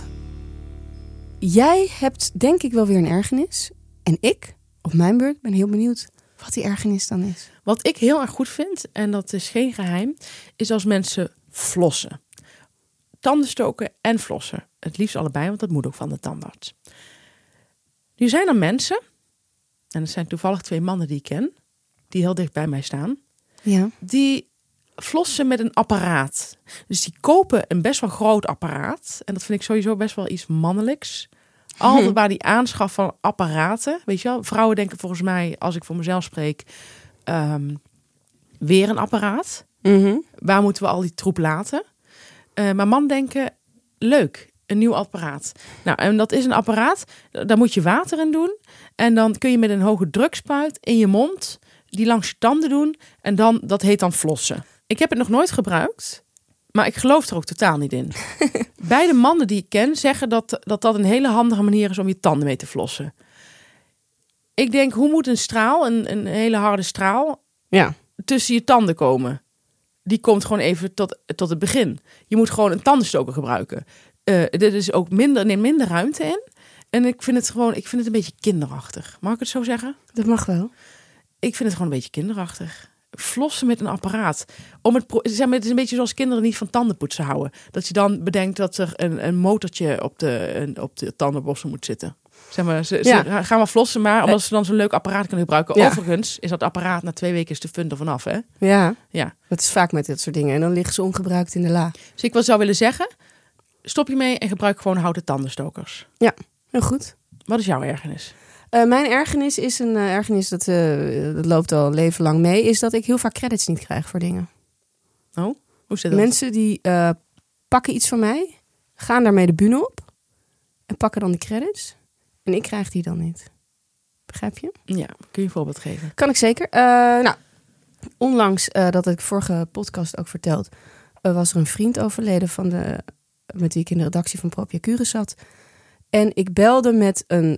jij hebt denk ik wel weer een ergernis. En ik, op mijn beurt, ben heel benieuwd wat die ergernis dan is. Wat ik heel erg goed vind, en dat is geen geheim, is als mensen flossen. Tanden stoken en flossen. Het liefst allebei, want dat moet ook van de tandarts. Nu zijn er mensen, en dat zijn toevallig twee mannen die ik ken, die heel dicht bij mij staan, Ja. die flossen met een apparaat. Dus die kopen een best wel groot apparaat. En dat vind ik sowieso best wel iets mannelijks. Altijd waar die aanschaf van apparaten. Weet je wel, vrouwen denken volgens mij, als ik voor mezelf spreek, ehm, weer een apparaat. Waar moeten we al die troep laten? Eh, maar man denken, leuk, een nieuw apparaat. Nou, en dat is een apparaat, daar moet je water in doen. En dan kun je met een hoge drukspuit in je mond die langs je tanden doen. En dan, dat heet dan flossen. Ik heb het nog nooit gebruikt, maar ik geloof er ook totaal niet in. Beide mannen die ik ken zeggen dat, dat dat een hele handige manier is om je tanden mee te flossen. Ik denk, hoe moet een straal, een, een hele harde straal, Ja. tussen je tanden komen. Die komt gewoon even tot, tot het begin. Je moet gewoon een tandenstoker gebruiken. Eh dit is ook minder, neemt minder ruimte in. En ik vind het gewoon, ik vind het een beetje kinderachtig. Mag ik het zo zeggen? Dat mag wel. Ik vind het gewoon een beetje kinderachtig. Flossen met een apparaat. Om het, pro- zeg maar, het is een beetje zoals kinderen niet van tandenpoetsen houden. Dat je dan bedenkt dat er een, een motortje op de, een- op de tandenborstel moet zitten. Zeg maar, ze, ze Ja. gaan wel flossen, maar omdat ze dan zo'n leuk apparaat kunnen gebruiken. Ja. Overigens is dat apparaat na twee weken is de fun er vanaf, hè? Ja. Ja. Dat is vaak met dit soort dingen. En dan liggen ze ongebruikt in de la. Dus ik wel zou willen zeggen, stop je mee en gebruik gewoon houten tandenstokers. Heel goed. Wat is jouw ergernis? Eh, mijn ergernis is een eh, ergernis dat, eh, dat loopt al een leven lang mee. Is dat ik heel vaak credits niet krijg voor dingen. Oh, hoe zit dat? Mensen die pakken iets van mij, gaan daarmee de bühne op en pakken dan die credits. En ik krijg die dan niet. Begrijp je? Ja, kun je een voorbeeld geven? Kan ik zeker. Nou, onlangs, dat ik vorige podcast ook verteld, was er een vriend overleden van de, met wie ik in de redactie van Propia Cures zat. En ik belde met een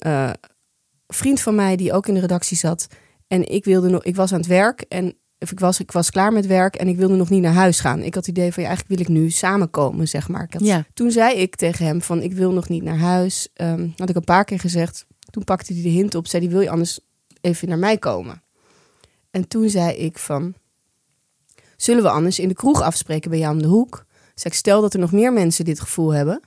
vriend van mij die ook in de redactie zat. En ik wilde nog, ik was aan het werk en of ik was, ik was klaar met werk en ik wilde nog niet naar huis gaan. Ik had het idee van ja, eigenlijk wil ik nu samenkomen, zeg maar. Ik had, Ja. Toen zei ik tegen hem van ik wil nog niet naar huis. Ehm, had ik een paar keer gezegd. Toen pakte hij de hint op, zei hij wil je anders even naar mij komen. En toen zei ik van zullen we anders in de kroeg afspreken bij jou om de hoek? Zeg stel dat er nog meer mensen dit gevoel hebben,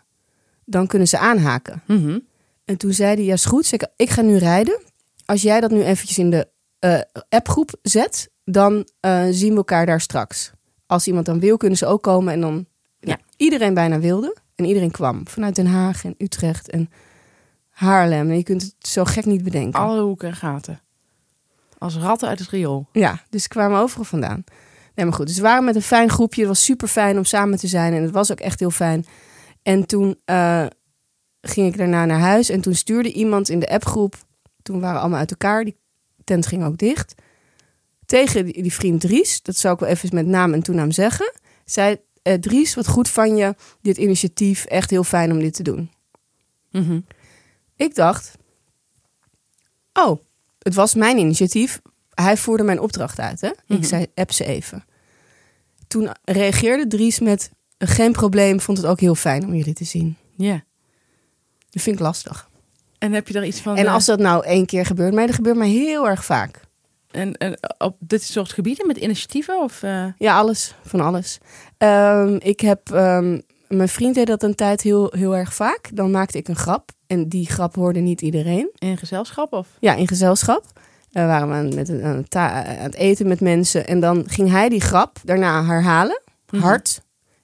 dan kunnen ze aanhaken. Mhm. En toen zei hij, ja is goed, ik, ik ga nu rijden. Als jij dat nu eventjes in de eh, appgroep zet, dan eh, zien we elkaar daar straks. Als iemand dan wil, kunnen ze ook komen. En dan, ja. Iedereen bijna wilde. En iedereen kwam. Vanuit Den Haag en Utrecht en Haarlem. En je kunt het zo gek niet bedenken. Alle hoeken en gaten. Als ratten uit het riool. Ja, dus kwamen overal vandaan. Nee, maar goed. Dus we waren met een fijn groepje. Het was super fijn om samen te zijn. En het was ook echt heel fijn. En toen eh, ging ik daarna naar huis. En toen stuurde iemand in de appgroep. Toen waren we allemaal uit elkaar. Die tent ging ook dicht. Tegen die, die vriend Dries. Dat zou ik wel even met naam en toenaam zeggen. Zei eh, Dries, wat goed van je. Dit initiatief. Echt heel fijn om dit te doen. Mhm. Ik dacht, oh, het was mijn initiatief. Hij voerde mijn opdracht uit. Hè? Mhm. Ik zei, app ze even. Toen reageerde Dries met, geen probleem, vond het ook heel fijn om jullie te zien. Ja. Dat vind ik lastig. En heb je daar iets van... en eh, als dat nou één keer gebeurt, maar dat gebeurt mij heel erg vaak. en, en op dit soort gebieden met initiatieven? Of, eh, Ja, alles, van alles. Ehm, ik heb, ehm, mijn vriend deed dat een tijd heel, heel erg vaak. Dan maakte ik een grap. En die grap hoorde niet iedereen. in gezelschap? Of? Ja, in gezelschap. We waren we aan, met, aan het eten met mensen. En dan ging hij die grap daarna herhalen. Mhm. Hard.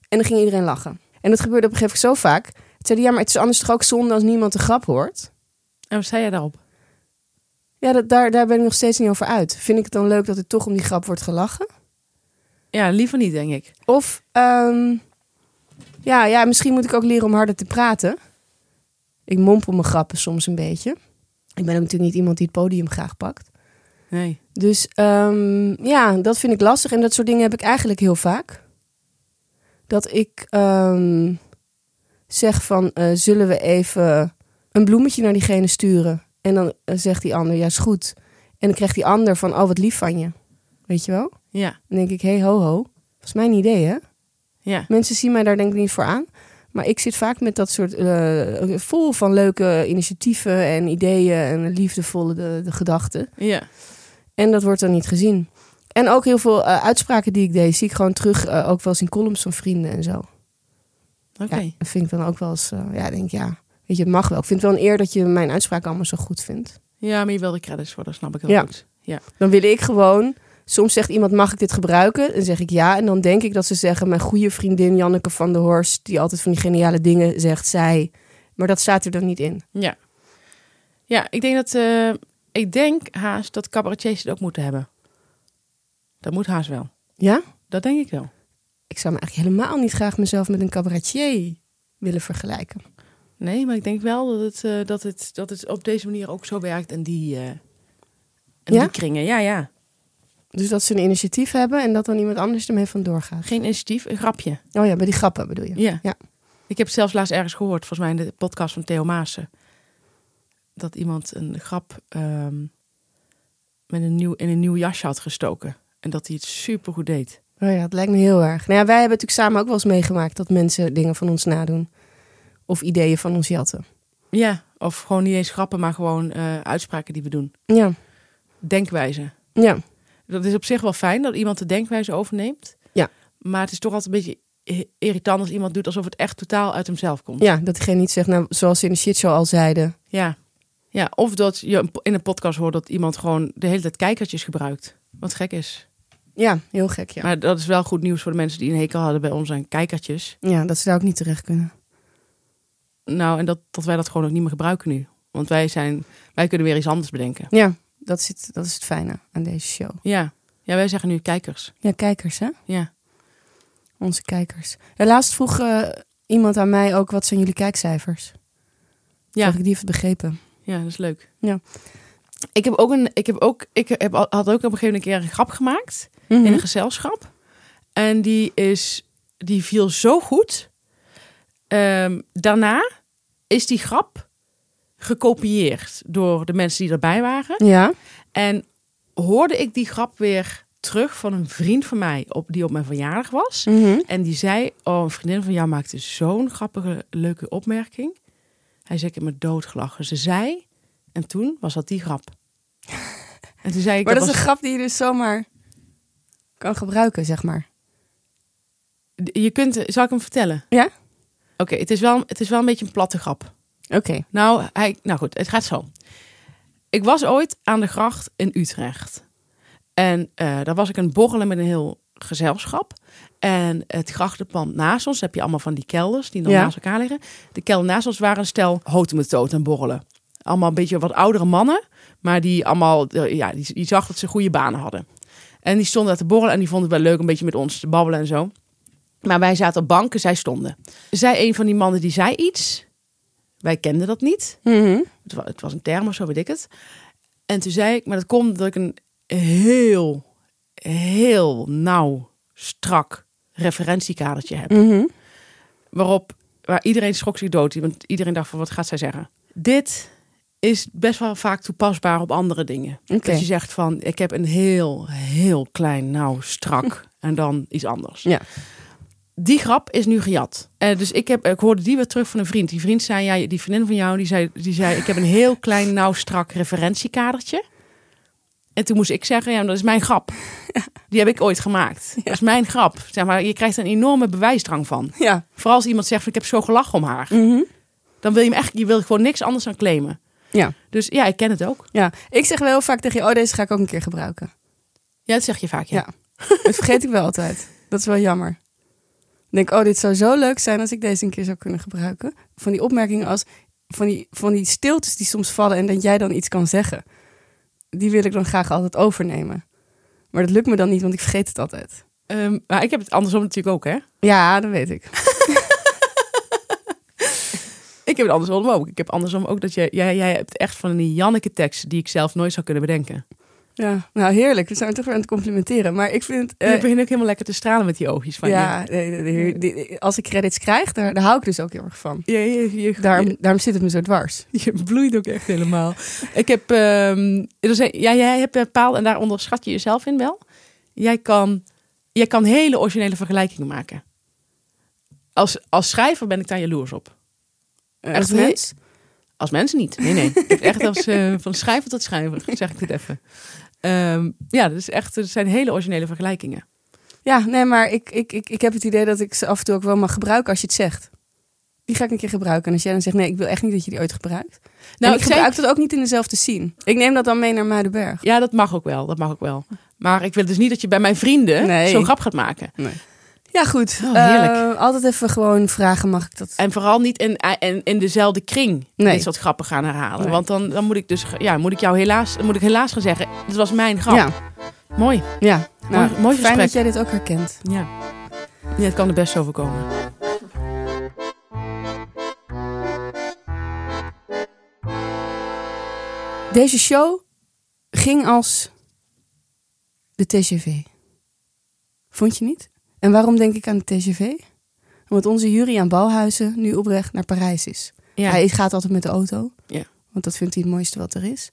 En dan ging iedereen lachen. En dat gebeurde op een gegeven moment zo vaak. Zei hij, ja, maar het is anders toch ook zonde als niemand de grap hoort? En wat zei jij daarop? Ja, dat, daar, daar ben ik nog steeds niet over uit. Vind ik het dan leuk dat er toch om die grap wordt gelachen? Ja, liever niet, denk ik. Of, ehm, ja, ja, misschien moet ik ook leren om harder te praten. Ik mompel mijn grappen soms een beetje. Ik ben ook natuurlijk niet iemand die het podium graag pakt. Nee. Dus ehm, ja, dat vind ik lastig. En dat soort dingen heb ik eigenlijk heel vaak. Dat ik ehm, zeg van, eh, zullen we even een bloemetje naar diegene sturen? En dan eh, zegt die ander, ja is goed. En dan krijgt die ander van, oh wat lief van je. Weet je wel? Ja. Dan denk ik, hey ho ho. Dat is mijn idee hè. Ja. Mensen zien mij daar denk ik niet voor aan. Maar ik zit vaak met dat soort eh, vol van leuke initiatieven en ideeën en liefdevolle de, de gedachten. Ja. En dat wordt dan niet gezien. En ook heel veel uitspraken die ik deed, zie ik gewoon terug, ook wel eens in columns van vrienden en zo. Ja, dat vind ik dan ook wel eens, eh, ja, denk ja, weet je, het mag wel. Ik vind het wel een eer dat je mijn uitspraken allemaal zo goed vindt. Ja, maar je wil de credits voor, dat snap ik heel Ja. goed. Ja. Dan wil ik gewoon, soms zegt iemand, mag ik dit gebruiken? Dan zeg ik ja. En dan denk ik dat ze zeggen, mijn goede vriendin Janneke van der Horst, die altijd van die geniale dingen zegt, zij. Maar dat staat er dan niet in. Ja. Ja, ik denk dat... eh, ik denk haast dat cabaretiers het ook moeten hebben. Dat moet haast wel. Ja? Dat denk ik wel. Ik zou me eigenlijk helemaal niet graag mezelf met een cabaretier willen vergelijken. Nee, maar ik denk wel dat het, eh, dat het, dat het op deze manier ook zo werkt en die, eh, en Ja? die kringen. Ja, ja. Dus dat ze een initiatief hebben en dat dan iemand anders ermee vandoor gaat. Geen initiatief, een grapje. Oh ja, bij die grappen bedoel je? Ja. Ja. Ik heb zelfs laatst ergens gehoord, volgens mij in de podcast van Theo Maassen. Dat iemand een grap ehm, met een nieuw, in een nieuw jasje had gestoken. En dat hij het supergoed deed. Oh ja, het lijkt me heel erg. Nou ja, wij hebben natuurlijk samen ook wel eens meegemaakt dat mensen dingen van ons nadoen. Of ideeën van ons jatten. Ja, of gewoon niet eens grappen, maar gewoon eh, uitspraken die we doen. Ja, Denkwijze. ja, Dat is op zich wel fijn dat iemand de denkwijze overneemt. Ja. Maar het is toch altijd een beetje irritant als iemand doet alsof het echt totaal uit hemzelf komt. ja, dat diegene niet zegt, nou, zoals ze in de shitshow al zeiden. Ja. ja. Of dat je in een podcast hoort dat iemand gewoon de hele tijd kijkertjes gebruikt. Wat gek is. Ja, heel gek, ja. Maar dat is wel goed nieuws voor de mensen die een hekel hadden bij ons aan kijkertjes. Ja, dat zou ook niet terecht kunnen. Nou, en dat, dat wij dat gewoon ook niet meer gebruiken nu. Want wij, zijn, wij kunnen weer iets anders bedenken. Ja, dat is het, dat is het fijne aan deze show. Ja. ja, wij zeggen nu kijkers. Ja, kijkers, hè? Ja. Onze kijkers. Ja, laatst vroeg eh, iemand aan mij ook, wat zijn jullie kijkcijfers? Ja. Zag ik die even begrepen. Ja, dat is leuk. Ja. Ik heb ook een, ik heb ook, ik heb, had ook op een gegeven moment een keer een grap gemaakt Mhm. in een gezelschap. En die is, die viel zo goed. Ehm, daarna is die grap gekopieerd door de mensen die erbij waren. Ja, En hoorde ik die grap weer terug van een vriend van mij op, die op mijn verjaardag was. Mhm. En die zei, oh, een vriendin van jou maakte zo'n grappige, leuke opmerking. Hij zei, ik heb me doodgelachen. Ze zei, en toen was dat die grap. En toen zei ik, maar dat is was- een grap die je dus zomaar kan gebruiken, zeg maar. je kunt, zal ik hem vertellen? Ja? Oké, het is wel, het is wel een beetje een platte grap. Oké. Nou, hij, nou goed, het gaat zo. Ik was ooit aan de gracht in Utrecht. En eh, daar was ik het borrelen met een heel gezelschap. En het grachtenpand naast ons, heb je allemaal van die kelders die dan Ja. naast elkaar liggen. De kelder naast ons waren een stel hotemetoot en borrelen. Allemaal een beetje wat oudere mannen, maar die allemaal, eh, ja, die, die zag dat ze goede banen hadden. En die stonden daar te borrelen en die vonden het wel leuk een beetje met ons te babbelen en zo. Maar wij zaten op banken, zij stonden. Zij, een van die mannen, die zei iets. Wij kenden dat niet. Mhm. Het wa- het was een term of zo, weet ik het. En toen zei ik, maar dat komt dat ik een heel, heel nauw, strak referentiekadertje heb. Mhm. Waarop, waar iedereen schrok zich dood. Want iedereen dacht van, wat gaat zij zeggen? Dit is best wel vaak toepasbaar op andere dingen. Oké. Dat je zegt van, ik heb een heel, heel klein, nauw, strak en dan iets anders. Ja. Die grap is nu gejat. Eh, dus ik, heb, ik hoorde die weer terug van een vriend. Die vriend zei, ja, die vriendin van jou, die zei, die zei ik heb een heel klein, nauw, strak referentiekadertje. En toen moest ik zeggen, ja, dat is mijn grap. Die heb ik ooit gemaakt. Dat is mijn grap. Zeg maar, je krijgt een enorme bewijsdrang van. Ja. Vooral als iemand zegt, van, ik heb zo gelachen om haar. Mhm. Dan wil je hem echt, je wil gewoon niks anders dan claimen. Ja. Dus ja, ik ken het ook. ja. Ik zeg wel heel vaak tegen je, oh, deze ga ik ook een keer gebruiken. Ja, dat zeg je vaak, ja. Ja. Dat vergeet ik wel altijd. Dat is wel jammer. Ik denk, oh, dit zou zo leuk zijn als ik deze een keer zou kunnen gebruiken. Van die opmerkingen als, van die, van die stiltes die soms vallen en dat jij dan iets kan zeggen. Die wil ik dan graag altijd overnemen. Maar dat lukt me dan niet, want ik vergeet het altijd. Ehm, maar ik heb het andersom natuurlijk ook, hè. Ja, dat weet ik. Ik heb het andersom ook. Ik heb andersom ook dat je, jij, jij hebt echt van die Janneke teksten die ik zelf nooit zou kunnen bedenken. Ja, nou heerlijk. We zijn toch weer aan het complimenteren. Maar ik vind... En eh, ik begin ook helemaal lekker te stralen met die oogjes van ja, nee, nee, nee, die- als ik credits krijg, daar, daar hou ik dus ook heel erg van. je. Je, je, je, Daarom, daarom zit het me zo dwars. je bloeit ook echt helemaal. ik heb, ehm, ja, jij hebt bepaald, en daar onderschat je jezelf in wel. Jij kan, jij kan hele originele vergelijkingen maken. Als, als schrijver ben ik daar jaloers op. Eh, Echt als mens. Als mensen niet. Nee, nee. Echt als eh, van schrijver tot schrijver, zeg ik dit even. Ehm, ja, dat is echt, het zijn hele originele vergelijkingen. Ja, nee, maar ik, ik, ik, ik heb het idee dat ik ze af en toe ook wel mag gebruiken als je het zegt. Die ga ik een keer gebruiken. En als jij dan zegt, nee, ik wil echt niet dat je die ooit gebruikt. Nou, ik gebruik dat ook niet in dezelfde scene. Ik neem dat dan mee naar Muidenberg. ja, dat mag ook wel. Dat mag ook wel. Maar ik wil dus niet dat je bij mijn vrienden Nee. zo'n grap gaat maken. Ja, goed. Oh, heerlijk. Eh, altijd even gewoon vragen, mag ik dat? En vooral niet in, in, in dezelfde kring Nee. dit soort grappen gaan herhalen. Nee. Want dan, dan moet ik dus, ja, moet ik jou helaas, moet ik helaas gaan zeggen, dit was mijn grap. Ja, Mooi. ja. Nou, Mooi- mooi fijn dat jij dit ook herkent. Ja. ja, het kan er best overkomen. Deze show ging als de TGV. Vond je niet? En waarom denk ik aan de TGV? Omdat onze jury aan Bouwhuizen nu oprecht naar Parijs is. Ja. Hij gaat altijd met de auto. Ja. Want dat vindt hij het mooiste wat er is.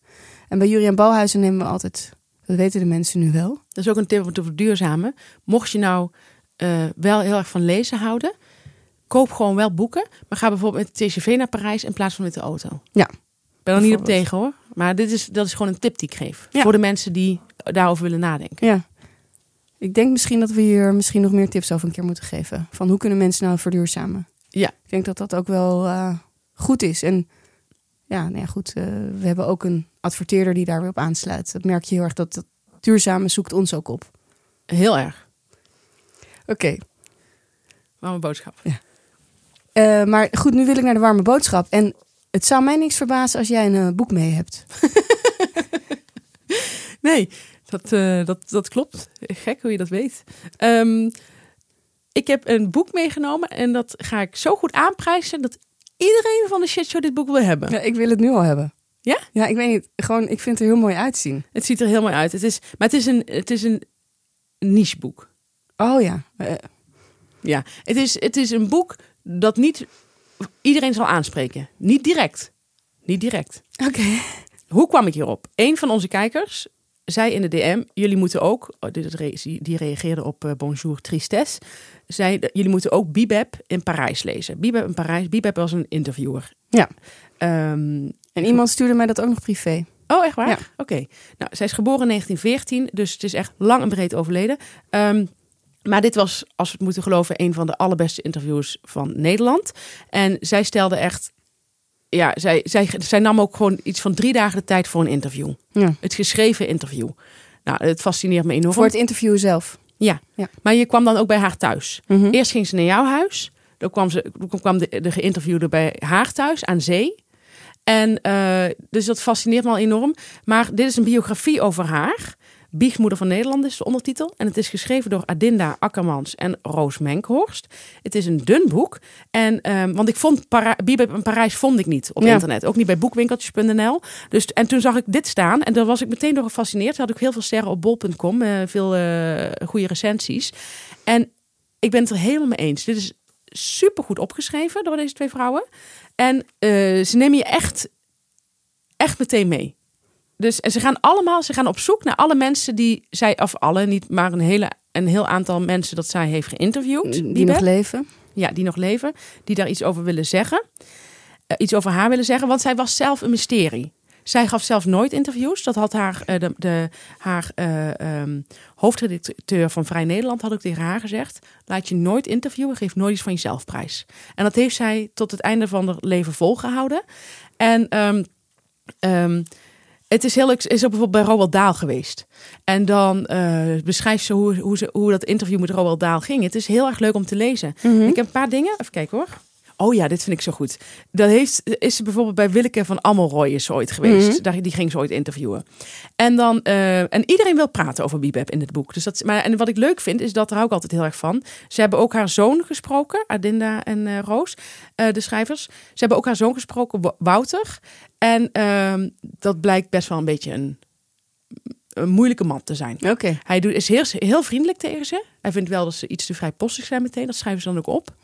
En bij Jury aan Bouwhuizen nemen we altijd... Dat weten de mensen nu wel. Dat is ook een tip om te verduurzamen. Mocht je nou eh, wel heel erg van lezen houden, koop gewoon wel boeken. Maar ga bijvoorbeeld met de TGV naar Parijs in plaats van met de auto. Ja. Ik ben er niet op tegen hoor. Maar dit is, dat is gewoon een tip die ik geef. Ja. Voor de mensen die daarover willen nadenken. Ja. Ik denk misschien dat we hier misschien nog meer tips over een keer moeten geven. Van hoe kunnen mensen nou verduurzamen? Ja. Ik denk dat dat ook wel eh, goed is. En ja, nou ja, goed. eh, we hebben ook een adverteerder die daar weer op aansluit. Dat merk je heel erg dat dat duurzame zoekt ons ook op. Heel erg. Oké. Warme boodschap. Eh, maar goed, nu wil ik naar de warme boodschap. En het zou mij niks verbazen als jij een boek mee hebt. Nee, dat, eh, dat, dat klopt. Gek hoe je dat weet. Ehm, ik heb een boek meegenomen en dat ga ik zo goed aanprijzen dat iedereen van de shitshow dit boek wil hebben. Ja, ik wil het nu al hebben. Ja? Ja, ik weet niet. Gewoon, ik vind het er heel mooi uitzien. Het ziet er heel mooi uit. Het is, maar het is een, het is een nicheboek. Oh ja. Eh, Ja, het is, het is een boek dat niet iedereen zal aanspreken. Niet direct. Niet direct. Oké. Hoe kwam ik hierop? Een van onze kijkers zei in de DM: Jullie moeten ook, oh, die reageerde op eh, Bonjour Tristesse, zei: Jullie moeten ook Bibeb in Parijs lezen. Bibeb in Parijs, Bibeb was een interviewer. Ja. Ehm, En iemand stuurde mij dat ook nog privé. Oh, echt waar? Ja. Oké. Nou, zij is geboren in 1914, dus het is echt lang en breed overleden. Ehm, maar dit was, als we het moeten geloven, een van de allerbeste interviews van Nederland. En zij stelde echt ja, zij, zij, zij nam ook gewoon iets van drie dagen de tijd voor een interview. Ja. Het geschreven interview. Nou, het fascineert me enorm. Voor het interview zelf. Ja. Ja. maar je kwam dan ook bij haar thuis. Mhm. Eerst ging ze naar jouw huis. Dan kwam, ze, dan kwam de, de geïnterviewde bij haar thuis aan zee. En eh, dus dat fascineert me al enorm. Maar dit is een biografie over haar. Biechtmoeder van Nederland is de ondertitel. En het is geschreven door Adinda Akkermans en Roos Menkhorst. Het is een dun boek. En, ehm, want ik vond Para Bibeb Parijs vond ik niet op Ja. internet. Ook niet bij boekwinkeltjes.nl. Dus, en toen zag ik dit staan. En daar was ik meteen door gefascineerd. Ze had ook heel veel sterren op bol.com. eh, veel eh, goede recensies. En ik ben het er helemaal mee eens. Dit is super goed opgeschreven door deze twee vrouwen. En eh, ze nemen je echt, echt meteen mee. Dus en ze gaan allemaal, ze gaan op zoek naar alle mensen die zij, of alle, niet, maar een, hele, een heel aantal mensen dat zij heeft geïnterviewd. Die nog leven. Ja, die nog leven, die daar iets over willen zeggen. Eh, iets over haar willen zeggen, want zij was zelf een mysterie. Zij gaf zelf nooit interviews. Dat had haar, eh, de, de, haar eh, ehm, hoofdredacteur van Vrij Nederland had ook tegen haar gezegd. Laat je nooit interviewen, geef nooit iets van jezelf prijs. En dat heeft zij tot het einde van haar leven volgehouden. En ehm, het is heel leuk, is ook bijvoorbeeld bij Roald Daal geweest. En dan eh, beschrijft ze hoe, hoe, ze hoe dat interview met Roald Daal ging. Het is heel erg leuk om te lezen. Ik heb een paar dingen. Even kijken hoor. Oh ja, dit vind ik zo goed. Dat heeft, is ze bijvoorbeeld bij Willeke van Amelroy is ooit geweest. Mhm. Daar, die ging ze ooit interviewen. En, dan, eh, en iedereen wil praten over Bibeb in dit boek. Dus dat, maar, en wat ik leuk vind, is dat daar hou ik altijd heel erg van. Ze hebben ook haar zoon gesproken, Adinda en eh, Roos, eh, de schrijvers. Ze hebben ook haar zoon gesproken, Wo- Wouter. En ehm, dat blijkt best wel een beetje een, een moeilijke man te zijn. Oké. Hij doet, is heel, heel vriendelijk tegen ze. Hij vindt wel dat ze iets te vrijpostig zijn meteen. Dat schrijven ze dan ook op.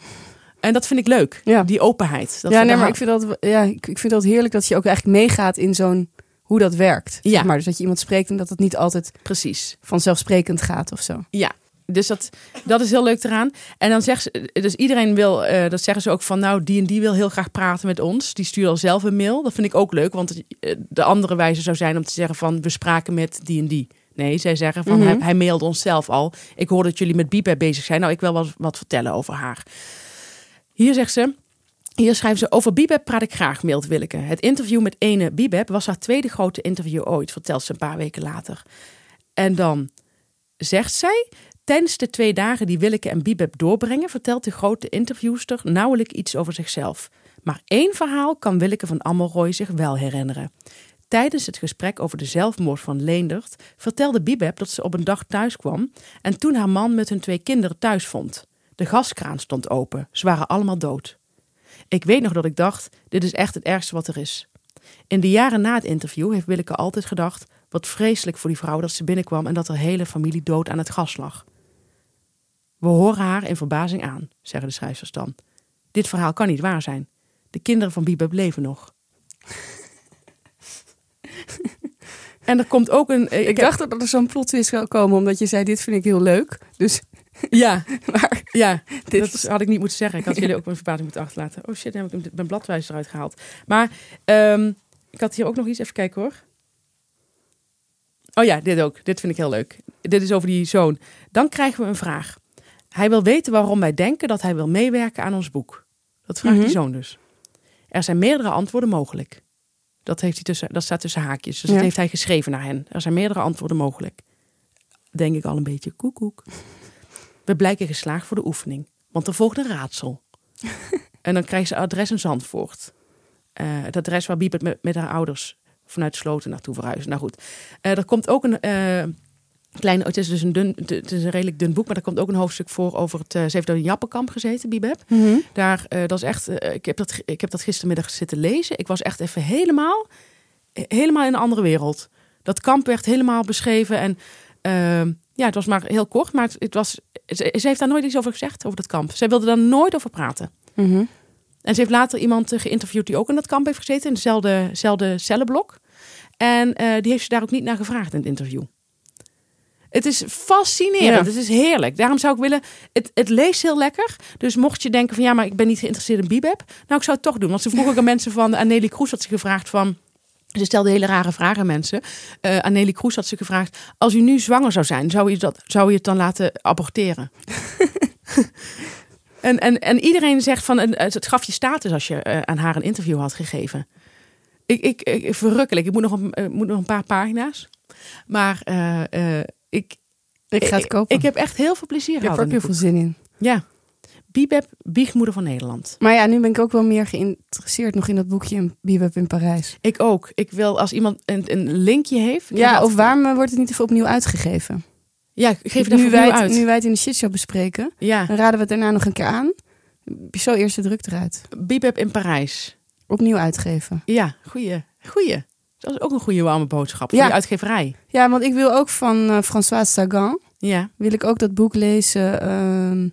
En dat vind ik leuk. Ja. Die openheid. Dat ja, nee, maar ik vind, dat, ja, ik, ik vind dat heerlijk dat je ook eigenlijk meegaat in zo'n hoe dat werkt. Ja. Zeg maar dus dat je iemand spreekt en dat het niet altijd Precies. vanzelfsprekend gaat of zo. Ja. Dus dat, dat is heel leuk eraan. En dan zegt ze, dus iedereen wil, eh, dat zeggen ze ook van, nou, die en die wil heel graag praten met ons. Die stuurt al zelf een mail. Dat vind ik ook leuk, want eh, de andere wijze zou zijn om te zeggen van, we spraken met die en die. Nee, zij zeggen van, Mhm. hij, hij mailde ons zelf al. Ik hoor dat jullie met Biep bezig zijn. Nou, ik wil wat, wat vertellen over haar. Hier zegt ze, hier schrijven ze over Bibeb praat ik graag, mailt Willeke. Het interview met ene Bibeb was haar tweede grote interview ooit, vertelt ze een paar weken later. En dan zegt zij, tijdens de twee dagen die Willeke en Bibeb doorbrengen, vertelt de grote interviewster nauwelijks iets over zichzelf. Maar één verhaal kan Willeke van Amelrooy zich wel herinneren. Tijdens het gesprek over de zelfmoord van Leendert vertelde Bibeb dat ze op een dag thuis kwam en toen haar man met hun twee kinderen thuis vond. De gaskraan stond open, ze waren allemaal dood. Ik weet nog dat ik dacht, dit is echt het ergste wat er is. In de jaren na het interview heeft Willeke altijd gedacht, wat vreselijk voor die vrouw dat ze binnenkwam en dat haar hele familie dood aan het gas lag. We horen haar in verbazing aan, zeggen de schrijvers dan. Dit verhaal kan niet waar zijn. De kinderen van Bibeb leven nog. en er komt ook een... Ik dacht dat er zo'n plot twist zou komen, omdat je zei, dit vind ik heel leuk. Dus, Ja, maar ja dit dat is... had ik niet moeten zeggen. Ik had jullie ook mijn verbazing moeten achterlaten. Oh shit, dan heb ik mijn bladwijzer eruit gehaald. Maar ehm, ik had hier ook nog iets. Even kijken hoor. Oh ja, dit ook. Dit vind ik heel leuk. Dit is over die zoon. Dan krijgen we een vraag. Hij wil weten waarom wij denken dat hij wil meewerken aan ons boek. Dat vraagt Mhm. die zoon dus. Er zijn meerdere antwoorden mogelijk. Dat, heeft hij tussen, dat staat tussen haakjes. Dus Ja. dat heeft hij geschreven naar hen. Er zijn meerdere antwoorden mogelijk. Denk ik al een beetje koekoek. We blijken geslaagd voor de oefening. Want er volgt een raadsel. en dan krijgt ze adres in Zandvoort. Eh, het adres waar Biebert met, met haar ouders vanuit Sloten naartoe verhuizen. Nou goed, Eh, er komt ook een eh klein... Het is dus een, dun, het is een redelijk dun boek, maar er komt ook een hoofdstuk voor over het... ze heeft door een Jappenkamp gezeten, Bibeb. Mhm. Daar, dat is echt, ik, heb dat, ik heb dat gistermiddag zitten lezen. Ik was echt even helemaal, helemaal in een andere wereld. Dat kamp werd helemaal beschreven. En ehm, ja, het was maar heel kort. Maar het, het was, ze, ze heeft daar nooit iets over gezegd, over dat kamp. Zij wilde daar nooit over praten. Mhm. En ze heeft later iemand eh, geïnterviewd die ook in dat kamp heeft gezeten. In dezelfde, dezelfde cellenblok. En eh, die heeft ze daar ook niet naar gevraagd in het interview. Het is fascinerend. Ja. Het is heerlijk. Daarom zou ik willen... Het, het leest heel lekker. Dus mocht je denken van... Ja, maar ik ben niet geïnteresseerd in Bibeb. Nou, ik zou het toch doen. Want ze vroegen ook aan mensen van... Anneli Kroes had ze gevraagd van... Ze stelde hele rare vragen aan mensen. Eh Anneli Kroes had ze gevraagd... Als u nu zwanger zou zijn, zou u, dat, zou u het dan laten aborteren? En, en, en iedereen zegt van, het gaf je status als je eh, aan haar een interview had gegeven. Ik, ik, ik verrukkelijk. Ik moet nog een, eh, moet nog een paar pagina's. Maar ik, Ik ga het kopen. ik heb echt heel veel plezier Ik heb er gehad. ook aan heel veel zin in. Ja. Bibeb, biechtmoeder van Nederland. Maar ja, nu ben ik ook wel meer geïnteresseerd nog in dat boekje Bebop in Parijs. Ik ook. Ik wil als iemand een, een linkje heeft. Ja, of waarom wordt het niet even opnieuw uitgegeven? Ja, geef het nu, wij het, uit. nu wij het in de shitshow bespreken, Ja, dan raden we het daarna nog een keer aan. Zo eerst de druk eruit. Bibeb in Parijs. Opnieuw uitgeven. Ja, goeie. Goeie. Dat is ook een goede warme boodschap voor Ja. die uitgeverij. Ja, want ik wil ook van eh François Sagan, Ja. wil ik ook dat boek lezen, ehm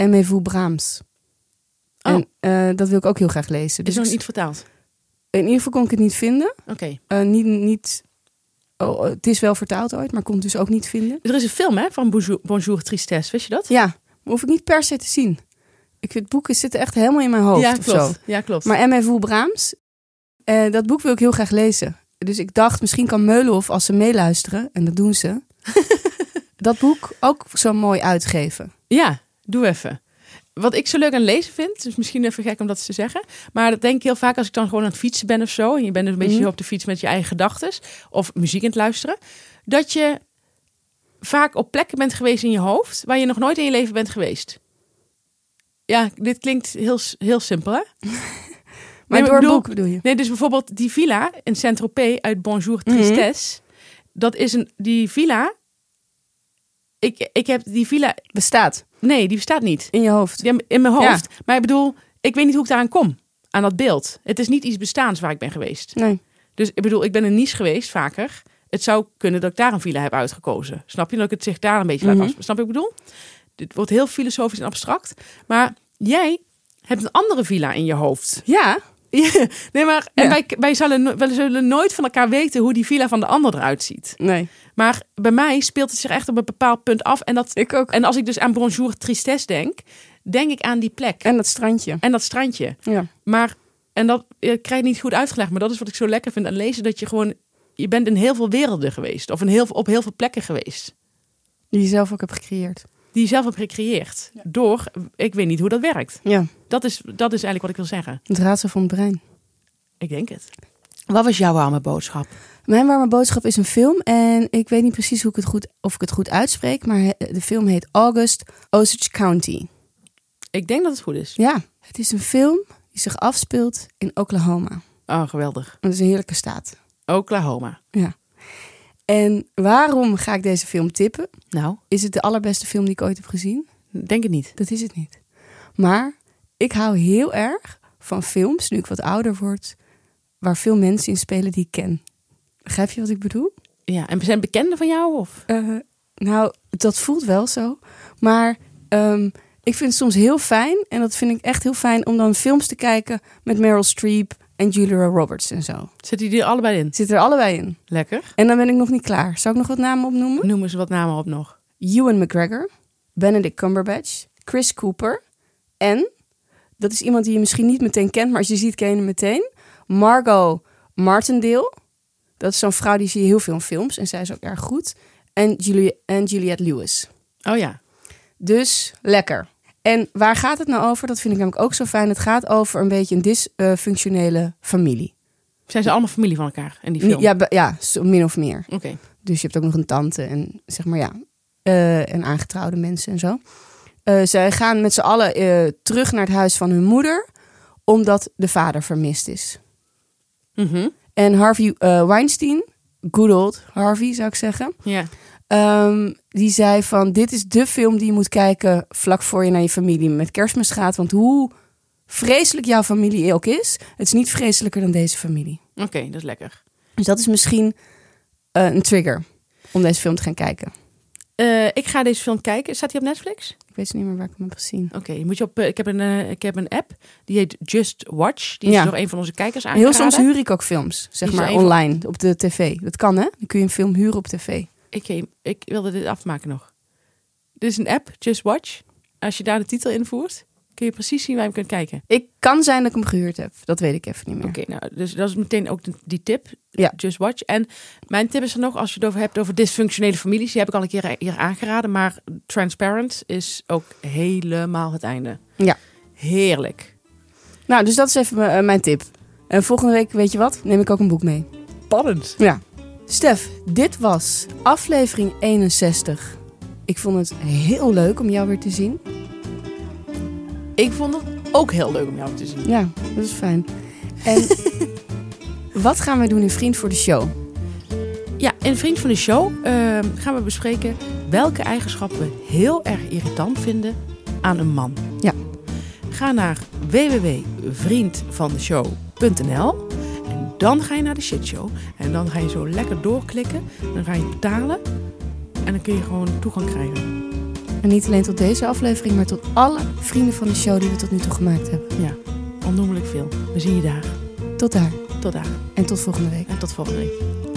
Aimez-vous Brahms. Oh. En eh, dat wil ik ook heel graag lezen. Is Dus nog ik- niet vertaald. in ieder geval kon ik het niet vinden. Oké. Eh, niet, niet, oh, het is wel vertaald ooit, maar kon het dus ook niet vinden. Er is een film hè, van Bonjour, Bonjour Tristesse, wist je dat? Ja, maar hoef ik niet per se te zien. Ik vind boeken zitten echt helemaal in mijn hoofd ja, of klopt. zo. Ja, klopt. Maar M.F. Brahms, eh, dat boek wil ik heel graag lezen. Dus ik dacht, misschien kan Meulenhof, als ze meeluisteren, en dat doen ze, dat boek ook zo mooi uitgeven. Ja, doe even. Wat ik zo leuk aan lezen vind, is misschien even gek om dat te zeggen. Maar dat denk ik heel vaak als ik dan gewoon aan het fietsen ben of zo. En je bent een beetje Mhm. op de fiets met je eigen gedachten. Of muziek aan het luisteren. Dat je vaak op plekken bent geweest in je hoofd waar je nog nooit in je leven bent geweest. Ja, dit klinkt heel, heel simpel hè? Maar door bedoel- boek bedoel je? Nee, dus bijvoorbeeld die villa in Saint-Tropez uit Bonjour Mhm. Tristesse. Dat is een, die villa... Ik, ik heb die villa... Bestaat Nee, die bestaat niet. in je hoofd. Ja, in mijn hoofd. Maar ik bedoel, ik weet niet hoe ik daaraan kom. Aan dat beeld. Het is niet iets bestaans waar ik ben geweest. Nee. Dus ik bedoel, ik ben in Nice geweest vaker. Het zou kunnen dat ik daar een villa heb uitgekozen. Snap je? Dat ik het zich daar een beetje laat Mhm. afspelen. Snap je wat ik bedoel? Dit wordt heel filosofisch en abstract. Maar jij hebt een andere villa in je hoofd. Ja, Ja, nee, maar en Ja. wij, wij, zullen, wij zullen nooit van elkaar weten hoe die villa van de ander eruit ziet. nee. Maar bij mij speelt het zich echt op een bepaald punt af. En, dat, Ik ook. en als ik dus aan Bonjour Tristesse denk, denk ik aan die plek. En dat strandje. En dat strandje. Ja. Maar, en dat ik krijg niet goed uitgelegd, maar dat is wat ik zo lekker vind aan lezen. Dat je gewoon, je bent in heel veel werelden geweest. Of in heel, op heel veel plekken geweest. Die je zelf ook hebt gecreëerd. Die je zelf hebt gecreëerd. Door, ik weet niet hoe dat werkt. Ja, Dat is, dat is eigenlijk wat ik wil zeggen. het raadsel van het brein. Ik denk het. Wat was jouw warme boodschap? Mijn warme boodschap is een film en ik weet niet precies hoe ik het goed, of ik het goed uitspreek, maar de film heet August Osage County. Ik denk dat het goed is. Ja, het is een film die zich afspeelt in Oklahoma. Oh, geweldig. Dat is een heerlijke staat. Oklahoma. Ja. En waarom ga ik deze film tippen? Nou, Is het de allerbeste film die ik ooit heb gezien? denk het niet. Dat is het niet. Maar ik hou heel erg van films, nu ik wat ouder word, waar veel mensen in spelen die ik ken. Begrijp je wat ik bedoel? Ja, en zijn bekenden van jou? Of? Eh, nou, dat voelt wel zo. Maar ehm, ik vind het soms heel fijn, en dat vind ik echt heel fijn, om dan films te kijken met Meryl Streep en Julia Roberts en zo. Zitten die er allebei in? Zit er allebei in. Lekker. En dan ben ik nog niet klaar. Zou ik nog wat namen opnoemen? Noem eens wat namen op nog. Ewan McGregor, Benedict Cumberbatch, Chris Cooper en, dat is iemand die je misschien niet meteen kent, maar als je ziet ken je hem meteen, Margot Martindale. Dat is zo'n vrouw die zie je heel veel in films en zij is ook erg goed. En, Julia en Juliette Lewis. Oh ja. Dus lekker. En waar gaat het nou over? Dat vind ik namelijk ook zo fijn. Het gaat over een beetje een dysfunctionele familie. Zijn ze allemaal familie van elkaar in die film? Ja, ja, min of meer. Oké. Dus je hebt ook nog een tante en zeg maar ja, eh, en aangetrouwde mensen en zo. Eh, zij gaan met z'n allen eh, terug naar het huis van hun moeder, omdat de vader vermist is. Mhm. En Harvey Weinstein, good old Harvey zou ik zeggen, Ja. Ehm, die zei van dit is de film die je moet kijken vlak voor je naar je familie met kerstmis gaat. Want hoe vreselijk jouw familie ook is, het is niet vreselijker dan deze familie. Oké, dat is lekker. Dus dat is misschien eh, een trigger om deze film te gaan kijken. Eh, ik ga deze film kijken. Staat hij op Netflix? Ik weet niet meer waar ik hem heb gezien. Oké, moet je op. eh, ik, heb een, ik heb een app die heet Just Watch. Die is Ja. door een van onze kijkers Heel aangeraden. soms huur ik ook films, zeg maar, van- online, op de tv. Dat kan, hè? Dan kun je een film huren op tv. Ik, ik wilde dit afmaken nog. Dit is een app, Just Watch. Als je daar de titel invoert, kun je precies zien waar je hem kunt kijken. Ik kan zijn dat ik hem gehuurd heb. Dat weet ik even niet meer. Oké, nou, dus dat is meteen ook de- die tip. Ja. Just watch. En mijn tip is er nog, als je het over hebt over dysfunctionele families. Die heb ik al een keer hier aangeraden. Maar Transparent is ook helemaal het einde. Ja. Heerlijk. Nou, dus dat is even mijn- eh, mijn tip. En volgende week, weet je wat? Neem ik ook een boek mee. Spannend. Ja. Stef, dit was aflevering 61. Ik vond het heel leuk om jou weer te zien. Ik vond het ook heel leuk om jou te zien. Ja, dat is fijn. En wat gaan wij doen in Vriend voor de Show? Ja, in Vriend van de Show ehm, gaan we bespreken welke eigenschappen we heel erg irritant vinden aan een man. Ja. Ga naar www.vriendvandeshow.nl en dan ga je naar de shitshow. En dan ga je zo lekker doorklikken. Dan ga je betalen en dan kun je gewoon toegang krijgen. En niet alleen tot deze aflevering, maar tot alle vrienden van de show die we tot nu toe gemaakt hebben. Ja, onnoemelijk veel. We zien je daar. Tot daar Tot daar en tot volgende week. en tot volgende week.